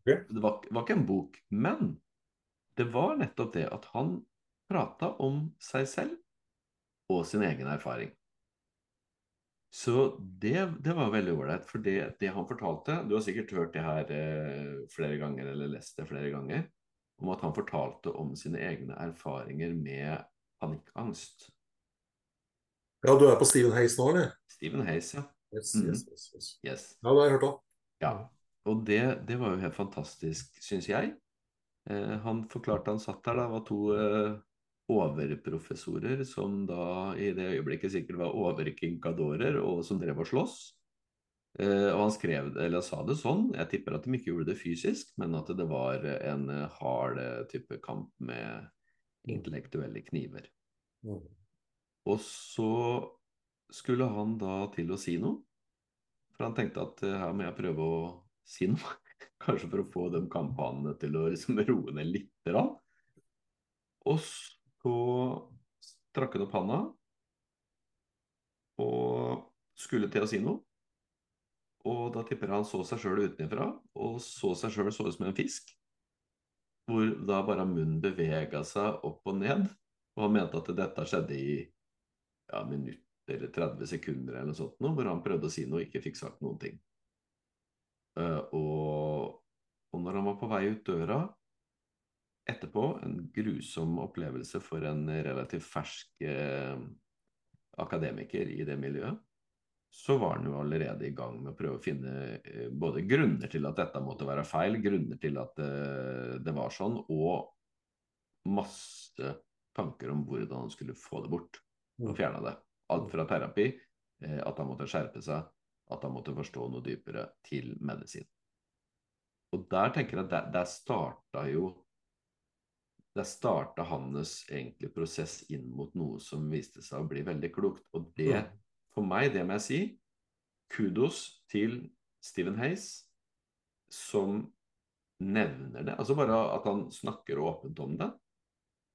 Speaker 1: Okay. Det var, var, ikke en bok, men det var nettopp det at han prata om seg selv og sin egen erfaring. Så det, det var veldig ålreit. For det, det, han fortalte Du har sikkert hørt det her eh, flere ganger, eller lest det flere ganger, om at han fortalte om sine egne erfaringer med panikkangst.
Speaker 2: Ja, du er på Stephen Hays nå, eller?
Speaker 1: Stephen Hays, ja.
Speaker 2: Yes, mm. yes, yes, yes. yes. Ja, det har jeg hørt òg.
Speaker 1: Ja. Og det, det, var jo helt fantastisk, syns jeg. Eh, han forklarte han satt der, da var to eh, overprofessorer som da i det øyeblikket sikkert var overkinkadorer, og som drev og sloss. Eh, og han skrev det, eller sa det sånn, jeg tipper at de ikke gjorde det fysisk, men at det var en hard type kamp med intellektuelle kniver. Mm. Og så skulle han da til å si noe, for han tenkte at her må jeg prøve å si noe. Kanskje for å få de kampanjene til å liksom roe ned lite grann. Og så strakk han opp handa og skulle til å si noe. Og da tipper jeg han så seg sjøl utenfra, og så seg sjøl så ut som en fisk. Hvor da bare munnen bevega seg opp og ned. Og han mente at dette skjedde i ja, minutter eller 30 sekunder eller noe sånt, noe, hvor han prøvde å si noe og ikke fikk sagt noen ting. Uh, og, og når han var på vei ut døra, etterpå en grusom opplevelse for en relativt fersk uh, akademiker i det miljøet. Så var han jo allerede i gang med å prøve å finne uh, både grunner til at dette måtte være feil, grunner til at det var sånn, og masse tanker om hvordan han skulle få det bort og mm. fjerne det. Alt fra terapi, eh, at han måtte skjerpe seg, at han måtte forstå noe dypere, til medisin. Og der tenker jeg at der, der starta jo der starta hans egentlig prosess inn mot noe som viste seg å bli veldig klokt. Og det, for meg, det må jeg si, kudos til Stephen Hays, som nevner det. Altså bare at han snakker åpent om det.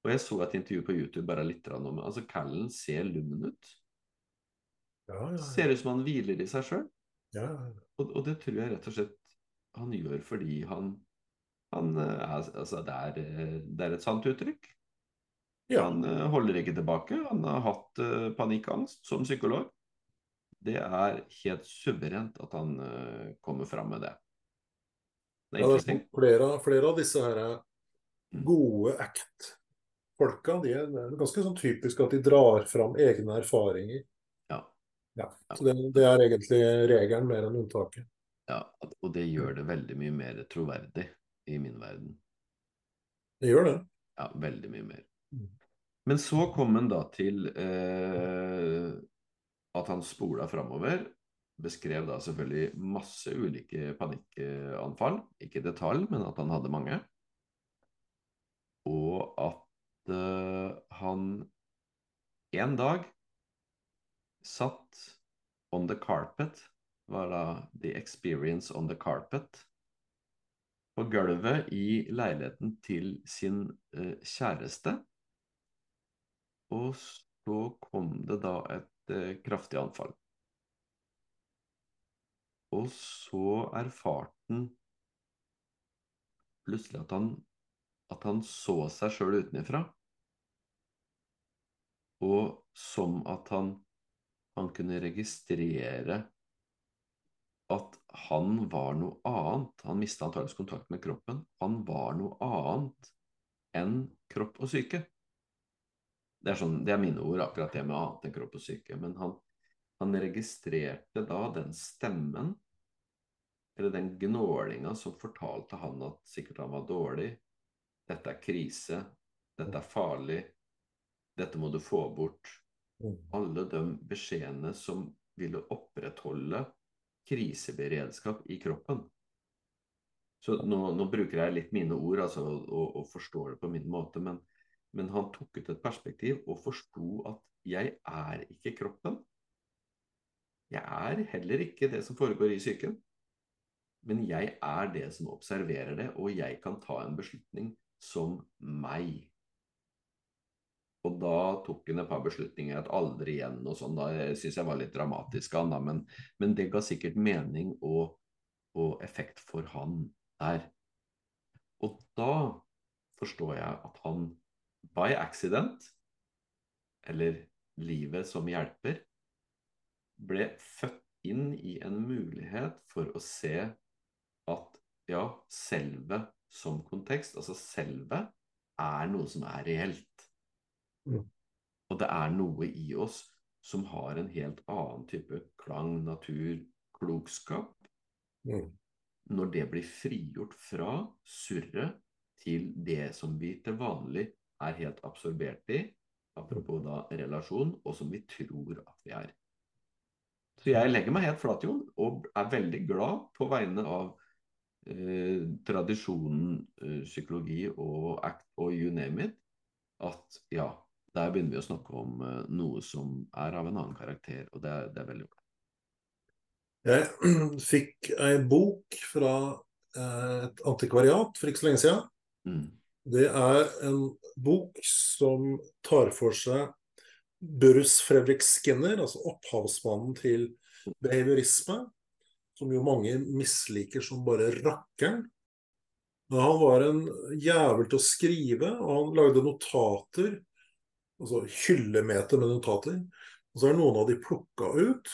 Speaker 1: Og jeg så et intervju på YouTube bare litt om altså Callen ser lummen ut.
Speaker 2: Ja, ja, ja.
Speaker 1: Ser ut som han hviler i seg sjøl.
Speaker 2: Og,
Speaker 1: og, det tror jeg rett og slett han gjør fordi han han, eh, altså, det, er, eh, det, er, et sant uttrykk. Han eh, holder ikke tilbake. Han har hatt panikkangst som psykolog. Det er helt suverent at han kommer fram med det.
Speaker 2: Det er, ja, er flere, flere, av disse her mm. gode act-folka de er, det er ganske sånn typisk at de drar fram egne erfaringer.
Speaker 1: Ja.
Speaker 2: Så det, det, er egentlig regelen mer enn unntaket.
Speaker 1: Ja, og det gjør det veldig mye mer troverdig i min verden.
Speaker 2: Det gjør det.
Speaker 1: Ja, veldig mye mer. Mm. Men så kom han da til eh, at han spola framover. Beskrev da selvfølgelig masse ulike panikkanfall. Ikke detalj, men at han hadde mange. Og at eh, han en dag satt on the carpet, var da the experience on the carpet på gulvet i leiligheten til sin eh, kjæreste. Og så kom det da et eh, kraftig anfall. Og så erfarte han plutselig at han, at han så seg sjøl utenfra. og som at han, han kunne registrere at han var noe annet. Han mista antakeligvis kontakt med kroppen. Han var noe annet enn kropp og syke. Det er, sånn, det er mine ord, akkurat det med annet enn kropp og syke. Men han, han registrerte da den stemmen, eller den gnålinga, som fortalte han at sikkert han var dårlig. Dette er krise. Dette er farlig. Dette må du få bort. Mm. Alle de beskjedene som ville opprettholde kriseberedskap i kroppen. Så nå, nå, bruker jeg litt mine ord altså, og, og, forstår det på min måte, men, men han tok ut et perspektiv og forsto at jeg er ikke kroppen. Jeg er heller ikke det som foregår i psyken. Men jeg er det som observerer det, og jeg kan ta en beslutning som meg. Og da tok han et par beslutninger at aldri igjen og sånn. da, syns jeg var litt dramatisk av han, men, men, det ga sikkert mening og, og effekt for han der. Og da forstår jeg at han by accident, eller livet som hjelper, ble født inn i en mulighet for å se at ja, selve som kontekst, altså selve, er noe som er reelt. Mm. Og det er noe i oss som har en helt annen type klang, natur, klokskap. Mm. Når det blir frigjort fra surret til det som vi til vanlig er helt absorbert i, apropos da relasjon, og som vi tror at vi er. Så jeg legger meg helt flat, Jon, og er veldig glad på vegne av eh, tradisjonen eh, psykologi og act og you name it, at ja, der begynner vi å snakke om uh, noe som er av en annen karakter, og det, det er veldig bra.
Speaker 2: Jeg fikk ei bok fra uh, et antikvariat for ikke så lenge siden. Mm. Det er en bok som tar for seg Burrus Fredrik Skinner, altså opphavsmannen til behaviorisme, som jo mange misliker som bare rakkeren. Han var en jævel til å skrive, og han lagde notater altså hyllemeter med notater. Og så er noen av de plukka ut.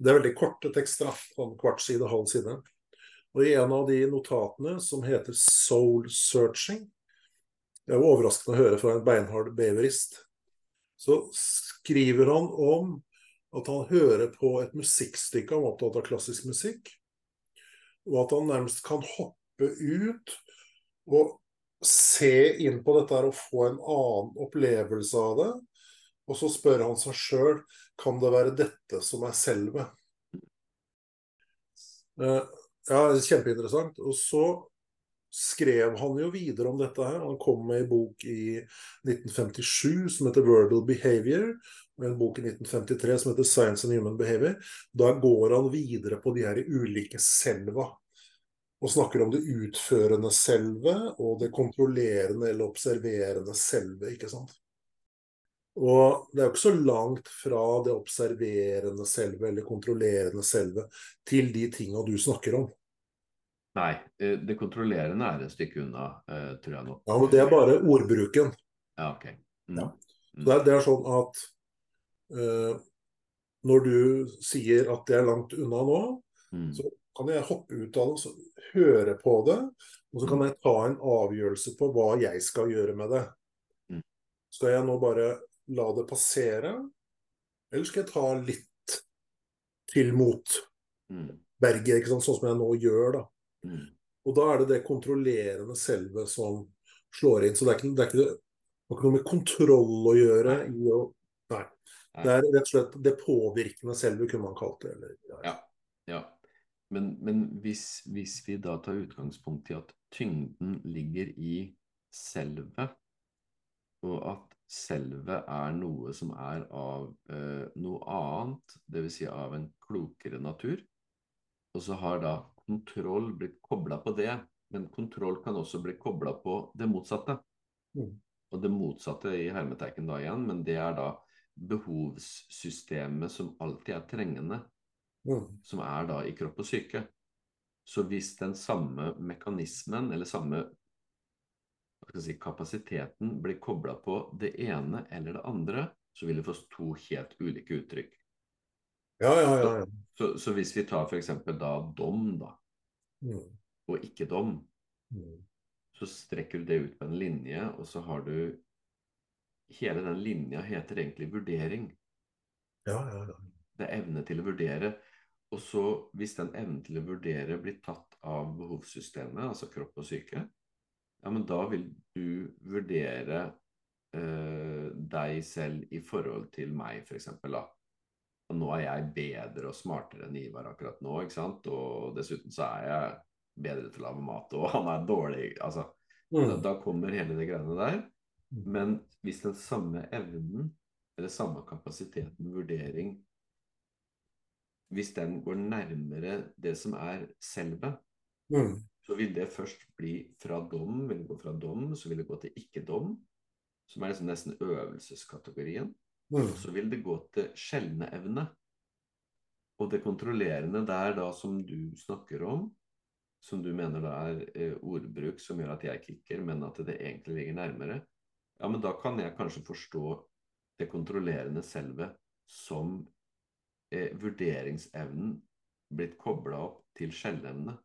Speaker 2: Det er veldig korte tekster, sånn kvart side, halv side. Og i en av de notatene, som heter 'Soul Searching' Det er jo overraskende å høre fra en beinhard beverist. Så skriver han om at han hører på et musikkstykke, han var opptatt av klassisk musikk, og at han nærmest kan hoppe ut og se inn på dette og få en annen opplevelse av det. Og så spør han seg sjøl kan det være dette som er selve. Uh, ja, kjempeinteressant. Og så skrev han jo videre om dette her. Han kom med en bok i 1957 som heter 'Verbal Behavior', og en bok i 1953 som heter 'Science and Human Behavior'. Da går han videre på de her ulike selva og snakker om det utførende selve og det kontrollerende eller observerende selve. ikke sant? Og det er jo ikke så langt fra det observerende selve eller kontrollerende selve til de tinga du snakker om.
Speaker 1: Nei, eh, det kontrollerende er et stykke unna, eh, tror jeg nå.
Speaker 2: Ja, men det er bare ordbruken.
Speaker 1: Ja, ok. Mm.
Speaker 2: Ja. Det, er, det, er, sånn at uh, når du sier at det er langt unna nå, mm. så kan jeg hoppe ut av det og høre på det. Og så kan jeg ta en avgjørelse på hva jeg skal gjøre med det. Mm. Skal jeg nå bare la det passere, eller skal jeg ta litt til mot berget, ikke sant? sånn som jeg nå gjør, da. Mm. Og da er det det kontrollerende selve som slår inn. Så det er ikke, det er ikke, det er ikke noe med kontroll å gjøre. Nei. Å, nei. Det er rett og slett det påvirkende selve, kunne man kalt det. Eller,
Speaker 1: ja. ja. ja. Men, men hvis, hvis, vi da tar utgangspunkt i at tyngden ligger i selve, og at selve er noe som er av eh, noe annet, dvs. Si av en klokere natur, og så har da kontroll blitt kobla på det, men kontroll kan også bli kobla på det motsatte. Mm. Og det motsatte i hermetegn da igjen, men det er da behovssystemet som alltid er trengende mm. som er da i kropp og syke. Så hvis den samme mekanismen, eller samme si, kapasiteten, blir kobla på det ene eller det andre, så vil det få to helt ulike uttrykk.
Speaker 2: Ja, ja, ja. ja.
Speaker 1: Så, så, hvis vi tar f.eks. da dom, da, mm. og ikke dom, mm. så strekker du det ut på en linje, og så har du Hele den linja heter egentlig vurdering.
Speaker 2: Ja, ja, ja.
Speaker 1: Det er evne til å vurdere. Og så, hvis den evnen til å vurdere blir tatt av behovssystemet, altså kropp og syke, ja, men da vil du vurdere eh, deg selv i forhold til meg, f.eks. da. Og nå er jeg bedre og smartere enn Ivar akkurat nå, ikke sant. Og dessuten så er jeg bedre til å lage mat, og han er dårlig. Altså, mm. da, da, kommer hele det greiene der. Mm. Men hvis den samme evnen, eller samme kapasiteten, vurdering Hvis den går nærmere det som er selve, mm. så vil det først bli fra dom, vil det gå fra dom, så vil det gå til ikke-dom, som er liksom nesten øvelseskategorien. Mm. Så vil det gå til sjeldne evne. Og det kontrollerende der da som du snakker om, som du mener da er eh, ordbruk som gjør at jeg kikker, men at det egentlig ligger nærmere, ja, men da kan jeg kanskje forstå det kontrollerende selve som eh, vurderingsevnen blitt kobla opp til skjellevne.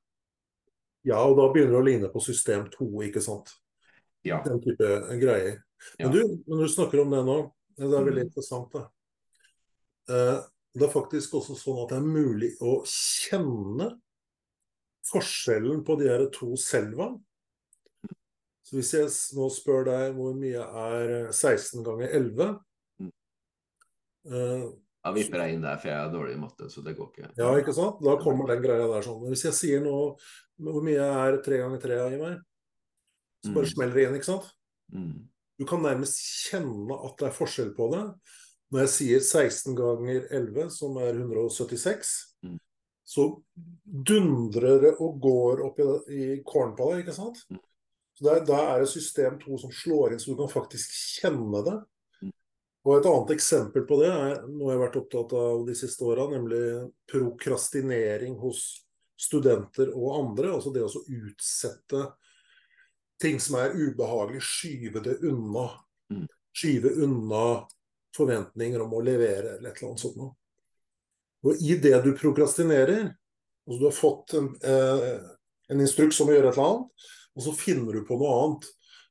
Speaker 2: Ja, og da begynner det å ligne på system 2, ikke sant?
Speaker 1: Ja.
Speaker 2: Den type greier. Men, ja. du, når du snakker om det nå, det er veldig mm. interessant. Det. Eh, det er faktisk også sånn at det er mulig å kjenne forskjellen på de her to selva. Så hvis jeg nå spør deg hvor mye er 16 ganger 11
Speaker 1: mm. Da vipper jeg inn der, for jeg er dårlig i matte, så det går ikke.
Speaker 2: Ja, ikke sant? Da kommer den greia der sånn. Hvis jeg sier nå hvor mye er tre ganger tre, i meg, så bare mm. smeller det inn, ikke sant? Mm. Du kan nærmest kjenne at det er forskjell på det. Når jeg sier 16 ganger 11, som er 176, mm. så dundrer det og går opp i, i deg, ikke sant? Mm. Så der, der, er det system 2 som slår inn, så du kan faktisk kjenne det. Og Et annet eksempel på det er noe jeg har vært opptatt av de siste åra, nemlig prokrastinering hos studenter og andre. Altså det å utsette ting som er ubehagelig, skyve det unna. Mm. Skyve unna forventninger om å levere eller et eller annet sånt noe. Og i det du prokrastinerer, altså du har fått en, eh, en instruks om å gjøre et eller annet, og så finner du på noe annet.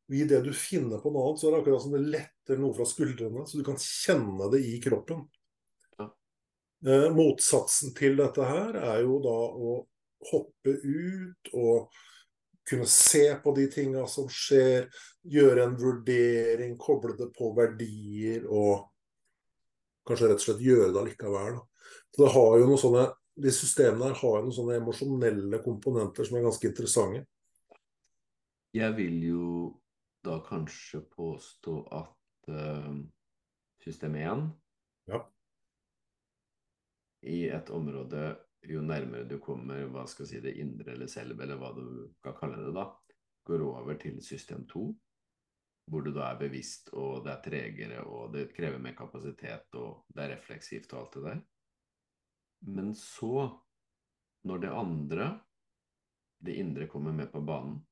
Speaker 2: Og I det du finner på noe annet, så er det akkurat som det letter noe fra skuldrene, så du kan kjenne det i kroppen. Ja. Eh, motsatsen til dette her er jo da å hoppe ut og kunne se på de tinga som skjer, gjøre en vurdering, koble det på verdier og kanskje rett og slett gjøre det allikevel. Så det har jo noe sånne, De systemene her har jo noen sånne emosjonelle komponenter som er ganske interessante.
Speaker 1: Jeg vil jo da kanskje påstå at uh, system 1
Speaker 2: ja.
Speaker 1: i et område jo nærmere du kommer hva skal si, det indre eller selv, eller hva du kan kalle det, da, går over til system 2, hvor du da er bevisst, og det er tregere, og det krever mer kapasitet, og det er refleksivt og alt det der. Men så, når det andre, det indre, kommer med på banen,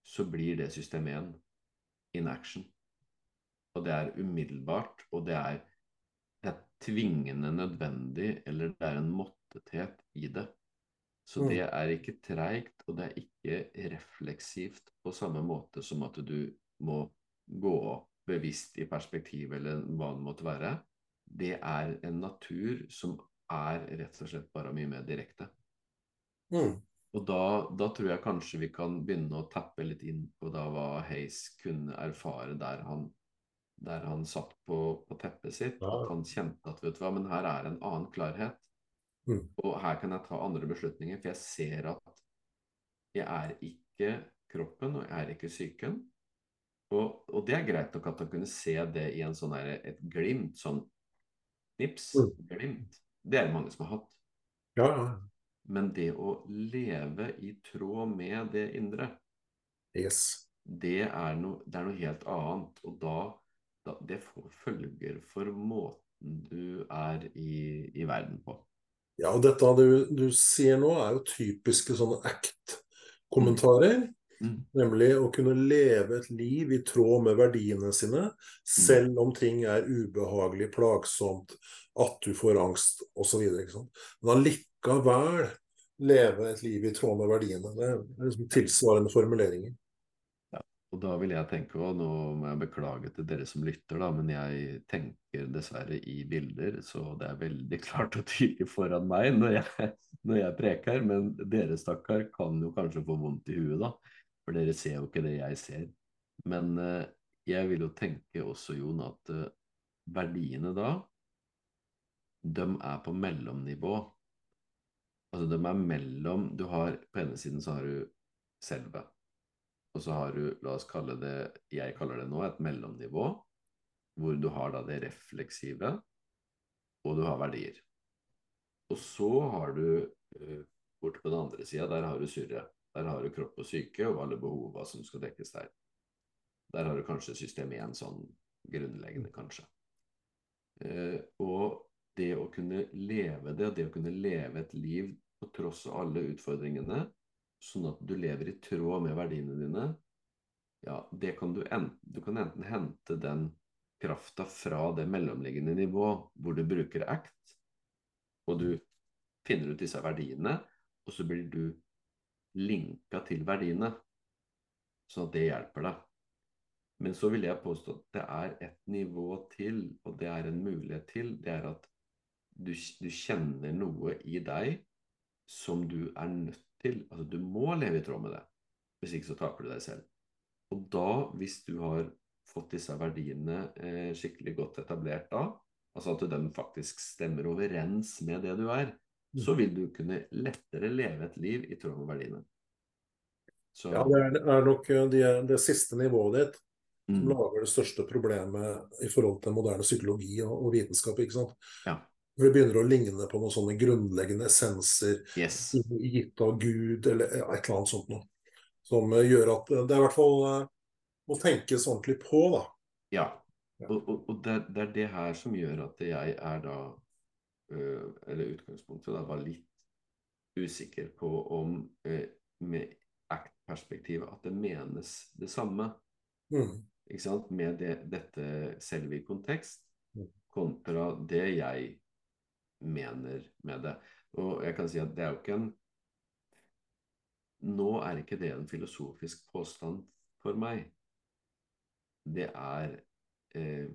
Speaker 1: så blir det system 1 in action. Og det er umiddelbart, og det er, det er tvingende nødvendig, eller det er en måttethet i det. Så det mm. er ikke treigt, og det er ikke refleksivt på samme måte som at du må gå bevisst i perspektiv, eller hva det måtte være. Det er en natur som er rett og slett bare mye mer direkte.
Speaker 2: Mm.
Speaker 1: Og da, da, tror jeg kanskje vi kan begynne å tappe litt inn på da hva Hays kunne erfare der han, der han satt på, på teppet sitt. At han kjente at vet du hva, men her er en annen klarhet. Mm. Og her kan jeg ta andre beslutninger, for jeg ser at jeg er ikke kroppen, og jeg er ikke psyken. Og, og, det er greit nok at han kunne se det i en sånn der, et glimt, sånn nips, mm. glimt. Det er det mange som har hatt.
Speaker 2: Ja, ja.
Speaker 1: Men det å leve i tråd med det indre,
Speaker 2: yes.
Speaker 1: det, er no, det, er noe helt annet. Og da, da Det får følger for måten du er i, i verden på.
Speaker 2: Ja, og dette du, du sier nå, er jo typiske sånne act-kommentarer. Mm. Nemlig å kunne leve et liv i tråd med verdiene sine, selv om ting er ubehagelig, plagsomt, at du får angst osv. Men allikevel leve et liv i tråd med verdiene. Det er liksom tilsvarende formuleringer.
Speaker 1: Og da vil jeg tenke, og nå må jeg beklage til dere som lytter, da, men jeg tenker dessverre i bilder, så det er veldig klart og tydelig foran meg når jeg, når jeg preker. Men dere, stakkar, kan jo kanskje få vondt i huet, da. For dere ser jo ikke det jeg ser. Men uh, jeg vil jo tenke også, Jon, at uh, verdiene da, de er på mellomnivå. Altså de er mellom Du har På ene siden så har du selve og så har du, la oss kalle det, jeg kaller det nå, et mellomnivå, hvor du har da det refleksive, og du har verdier. Og så har du borte på den andre sida, der har du surret. Der har du kropp og syke og alle behova som skal dekkes der. Der har du kanskje system 1 sånn grunnleggende, kanskje. Uh, og det å kunne leve det, og det å kunne leve et liv på tross av alle utfordringene, sånn at du lever i tråd med verdiene dine, ja, det kan du, en, du kan enten hente den krafta fra det mellomliggende nivå hvor du bruker ACT, og du finner ut disse verdiene, og så blir du linka til verdiene, sånn at det hjelper deg. Men så vil jeg påstå at det er et nivå til, og det er en mulighet til. Det er at du, du kjenner noe i deg som du er nødt til. Altså, du må leve i tråd med det. Hvis ikke så taper du deg selv. Og da, hvis du har fått disse verdiene eh, skikkelig godt etablert da, altså at de faktisk stemmer overens med det du er, mm. så vil du kunne lettere leve et liv i tråd med verdiene.
Speaker 2: Så... Ja, det er, nok eh, det, det, siste nivået ditt som mm. lager det største problemet i forhold til moderne psykologi og, og vitenskap. ikke sant? Ja. Når det begynner å ligne på noen sånne grunnleggende essenser
Speaker 1: yes.
Speaker 2: gitt av Gud, eller et eller annet sånt noe. Som eh, gjør at det er i hvert fall eh, må tenkes ordentlig på, da.
Speaker 1: Ja. Og, og, og det, det, er det her som gjør at jeg er da Eller utgangspunktet da var litt usikker på om med act-perspektivet at det menes det samme. Mm. Ikke sant? Med det, dette selv i kontekst mm. kontra det jeg mener med det. Og jeg kan si at det er jo ikke en Nå er ikke det en filosofisk påstand for meg. Det er eh,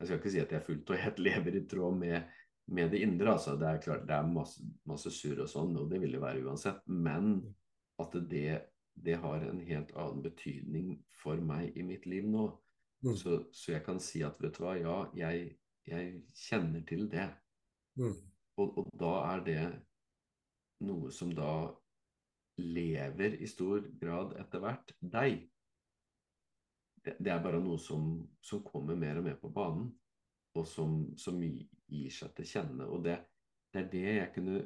Speaker 1: Jeg skal ikke si at jeg fullt og helt lever i tråd med, med det indre. altså Det er klart det er masse, masse surr og sånn, og det vil det være uansett. Men at det, det har en helt annen betydning for meg i mitt liv nå. Mm. Så, så, jeg kan si at vet du hva, ja, jeg, jeg kjenner til det. Mm. Og, og, da er det noe som da lever i stor grad etter hvert deg. Det, det er bare noe som, som, kommer mer og mer på banen, og som, som gir seg til kjenne. Og det, det, er det jeg kunne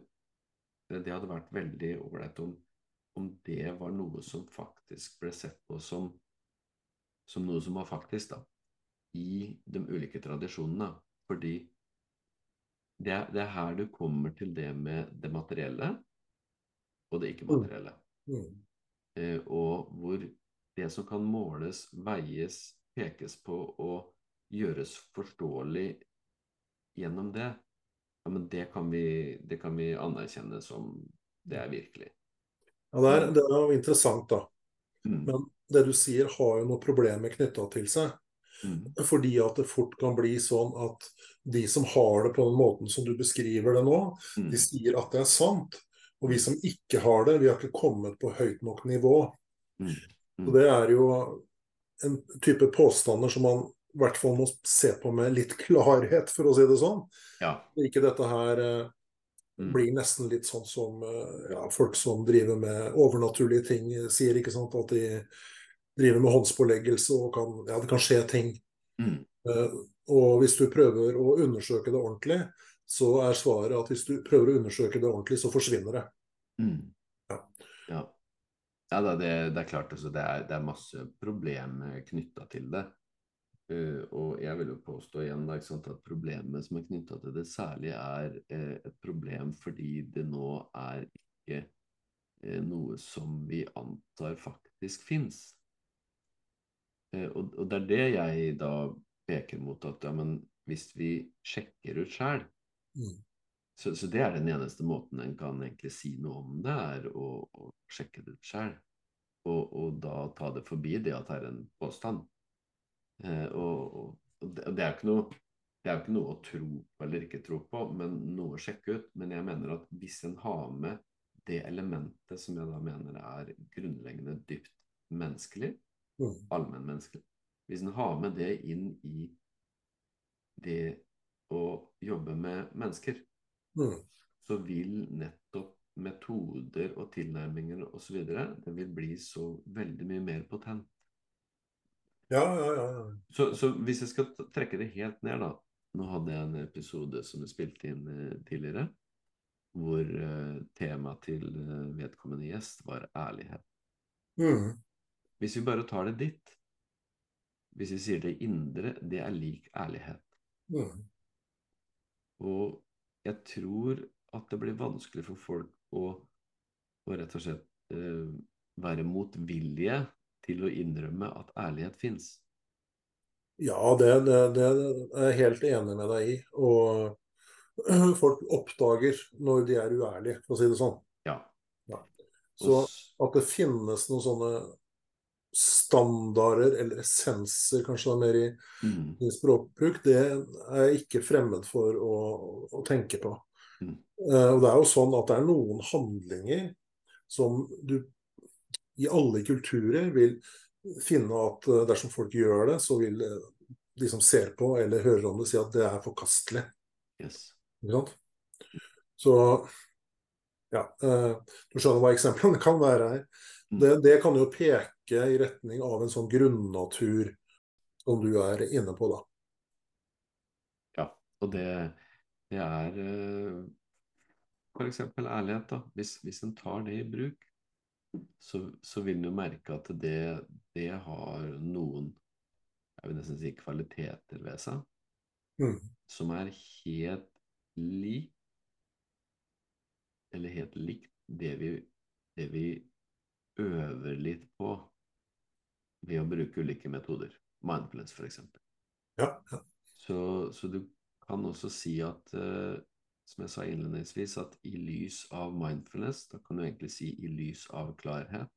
Speaker 1: Det hadde vært veldig ålreit om, om det var noe som faktisk ble sett på som, som noe som var faktisk, da. I de ulike tradisjonene. Fordi det det er, her du kommer til det med det materielle og det ikke-materielle. Mm. Mm. Eh, og hvor det som kan måles, veies, pekes på og gjøres forståelig gjennom det, ja, men det kan vi, det kan vi anerkjenne som det er virkelig.
Speaker 2: Ja, det er, det er jo interessant, da. Mm. Men det du sier, har jo noen problemer knytta til seg. Mm. Fordi at det fort kan bli sånn at de som har det på den måten som du beskriver det nå, mm. de sier at det er sant. Og vi som ikke har det, vi har ikke kommet på høyt nok nivå. Mm. mm. Og det er jo en type påstander som man i hvert fall må se på med litt klarhet, for å si det sånn.
Speaker 1: Ja.
Speaker 2: Ikke dette her eh, mm. blir nesten litt sånn som eh, ja, folk som driver med overnaturlige ting, sier. ikke sant, At de driver med håndspåleggelse og kan, ja, det kan skje ting. Mm. Uh, og hvis du prøver å undersøke det ordentlig, så er svaret at hvis du prøver å undersøke det ordentlig, så forsvinner det.
Speaker 1: Mm. Ja. ja. ja det, det, er klart altså, det, er, det er masse problemer knytta til det. Uh, og jeg vil jo påstå igjen da, sant, at problemet som er knytta til det, særlig er uh, et problem fordi det nå er ikke uh, noe som vi antar faktisk fins. Eh, og, og, det er det jeg da peker mot at ja, men hvis vi sjekker ut sjæl mm. så, så, det er den eneste måten en kan egentlig si noe om det, er å, å sjekke det ut sjæl. Og, og, da ta det forbi det at det er en påstand. Eh, og, og det, det, er ikke noe det er jo ikke noe å tro på eller ikke tro på, men noe å sjekke ut. Men jeg mener at hvis en har med det elementet som jeg da mener er grunnleggende dypt menneskelig, mm. allmennmenneskelig Hvis en har med det inn i det å jobbe med mennesker, mm. så vil nettopp metoder og tilnærminger osv. det vil bli så veldig mye mer potent.
Speaker 2: Ja, ja, ja.
Speaker 1: Så, så, hvis jeg skal trekke det helt ned, da Nå hadde jeg en episode som jeg spilte inn eh, tidligere, hvor uh, temaet til uh, vedkommende gjest var ærlighet. Mm. Hvis vi bare tar det dit Hvis vi sier det indre, det er lik ærlighet. Mm. Og jeg tror at det blir vanskelig for folk å, å rett og slett uh, være motvillige til å innrømme at ærlighet fins?
Speaker 2: Ja, det, det, det, er jeg helt enig med deg i. Og folk oppdager når de er uærlige, for å si det sånn.
Speaker 1: Ja.
Speaker 2: ja. Så at det finnes noen sånne standarder, eller essenser kanskje da mer i, mm. i språkbruk, det er jeg ikke fremmed for å, å tenke på. Mm. Uh, og det er jo sånn at det er noen handlinger som du i alle kulturer vil finne at uh, dersom folk gjør det, så vil uh, de som ser på eller hører om det, si at det er forkastelig.
Speaker 1: Yes.
Speaker 2: Så ja, du skjønner hva eksemplene kan være her. Mm. Det, det, kan jo peke i retning av en sånn grunnatur som du er inne på, da.
Speaker 1: Ja, og det, det er f.eks. ærlighet, da. Hvis, hvis en tar det i bruk, så, så vil jo merke at det, det, har noen jeg vil nesten si kvaliteter ved seg mm. som er helt lik eller helt likt det vi, det vi øver litt på ved å bruke ulike metoder. Mindfulness, f.eks.
Speaker 2: Ja, ja.
Speaker 1: Så, så, du kan også si at uh, som jeg sa innledningsvis, at i lys av mindfulness, da kan du egentlig si i lys av klarhet,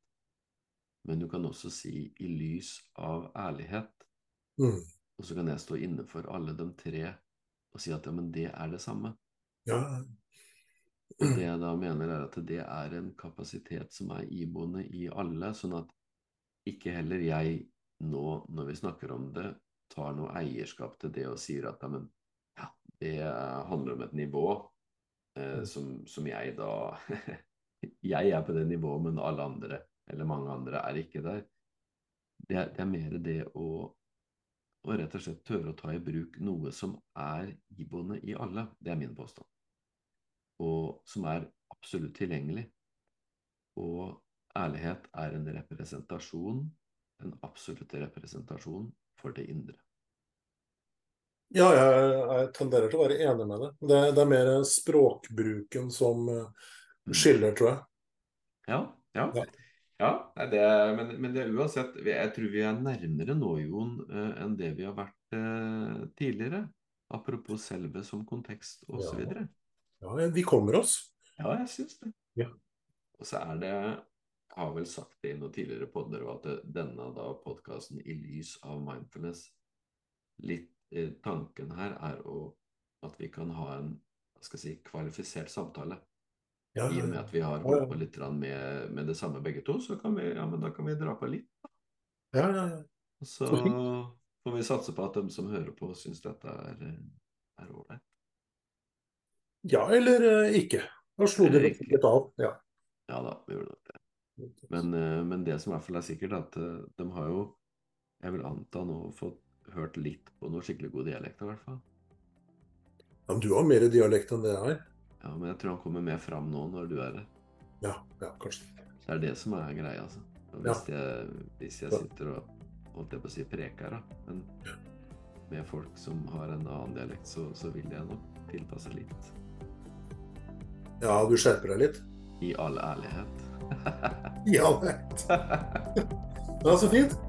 Speaker 1: men du kan også si i lys av ærlighet. Mm. Og så kan jeg stå inne for alle de tre og si at ja, men det er det samme.
Speaker 2: Ja.
Speaker 1: Og det jeg da mener, er at det er en kapasitet som er iboende i alle, sånn at ikke heller jeg nå, når vi snakker om det, tar noe eierskap til det og sier at ja, det handler om et nivå eh, mm. som, som, jeg da Jeg er på det nivået, men alle andre, eller mange andre, er ikke der. Det det er mer det å, å, rett og slett tørre å ta i bruk noe som er iboende i alle. Det er min påstand. Og som er absolutt tilgjengelig. Og ærlighet er en representasjon, en absolutt representasjon for det indre.
Speaker 2: Ja, jeg, jeg, tenderer til å være enig med deg. Det, det, er mer språkbruken som eh, mm. skiller, tror jeg.
Speaker 1: Ja. ja. ja. ja det, men, men det er uansett Jeg tror vi er nærmere nå, Jon, eh, enn det vi har vært eh, tidligere. Apropos selve som kontekst osv.
Speaker 2: Ja. ja, vi kommer oss.
Speaker 1: Ja, jeg syns det.
Speaker 2: Ja.
Speaker 1: Og så er det har vel sagt det i noen tidligere podder at denne da podkasten i lys av mindfulness litt Eh, tanken her er å, at vi kan ha en skal si, kvalifisert samtale. Ja, I og med at vi har holdt på litt med, med, det samme begge to, så kan vi, ja, men da kan vi dra på litt.
Speaker 2: Ja, ja, ja.
Speaker 1: Så, får vi satse på at de som hører på, syns dette er ålreit.
Speaker 2: Ja, eller uh, ikke. Da slo det litt av. Ja.
Speaker 1: ja da, vi gjorde nok det. Men, uh, men det som i hvert fall er sikkert, er at uh, de har jo, jeg vil anta nå, fått hørt litt på noe skikkelig god dialekt, i hvert fall.
Speaker 2: Ja, men du har mer dialekt enn det jeg har.
Speaker 1: Ja, men jeg tror han kommer mer fram nå når du er her.
Speaker 2: Ja, ja, kanskje.
Speaker 1: Det er det som er greia, altså. hvis, ja. jeg, hvis jeg sitter og holdt jeg på å si preker, da. Men med folk som har en annen dialekt, så, så vil jeg nok tilpasse litt.
Speaker 2: Ja, du skjerper deg litt?
Speaker 1: I all ærlighet.
Speaker 2: Dialekt. Ja, så fint.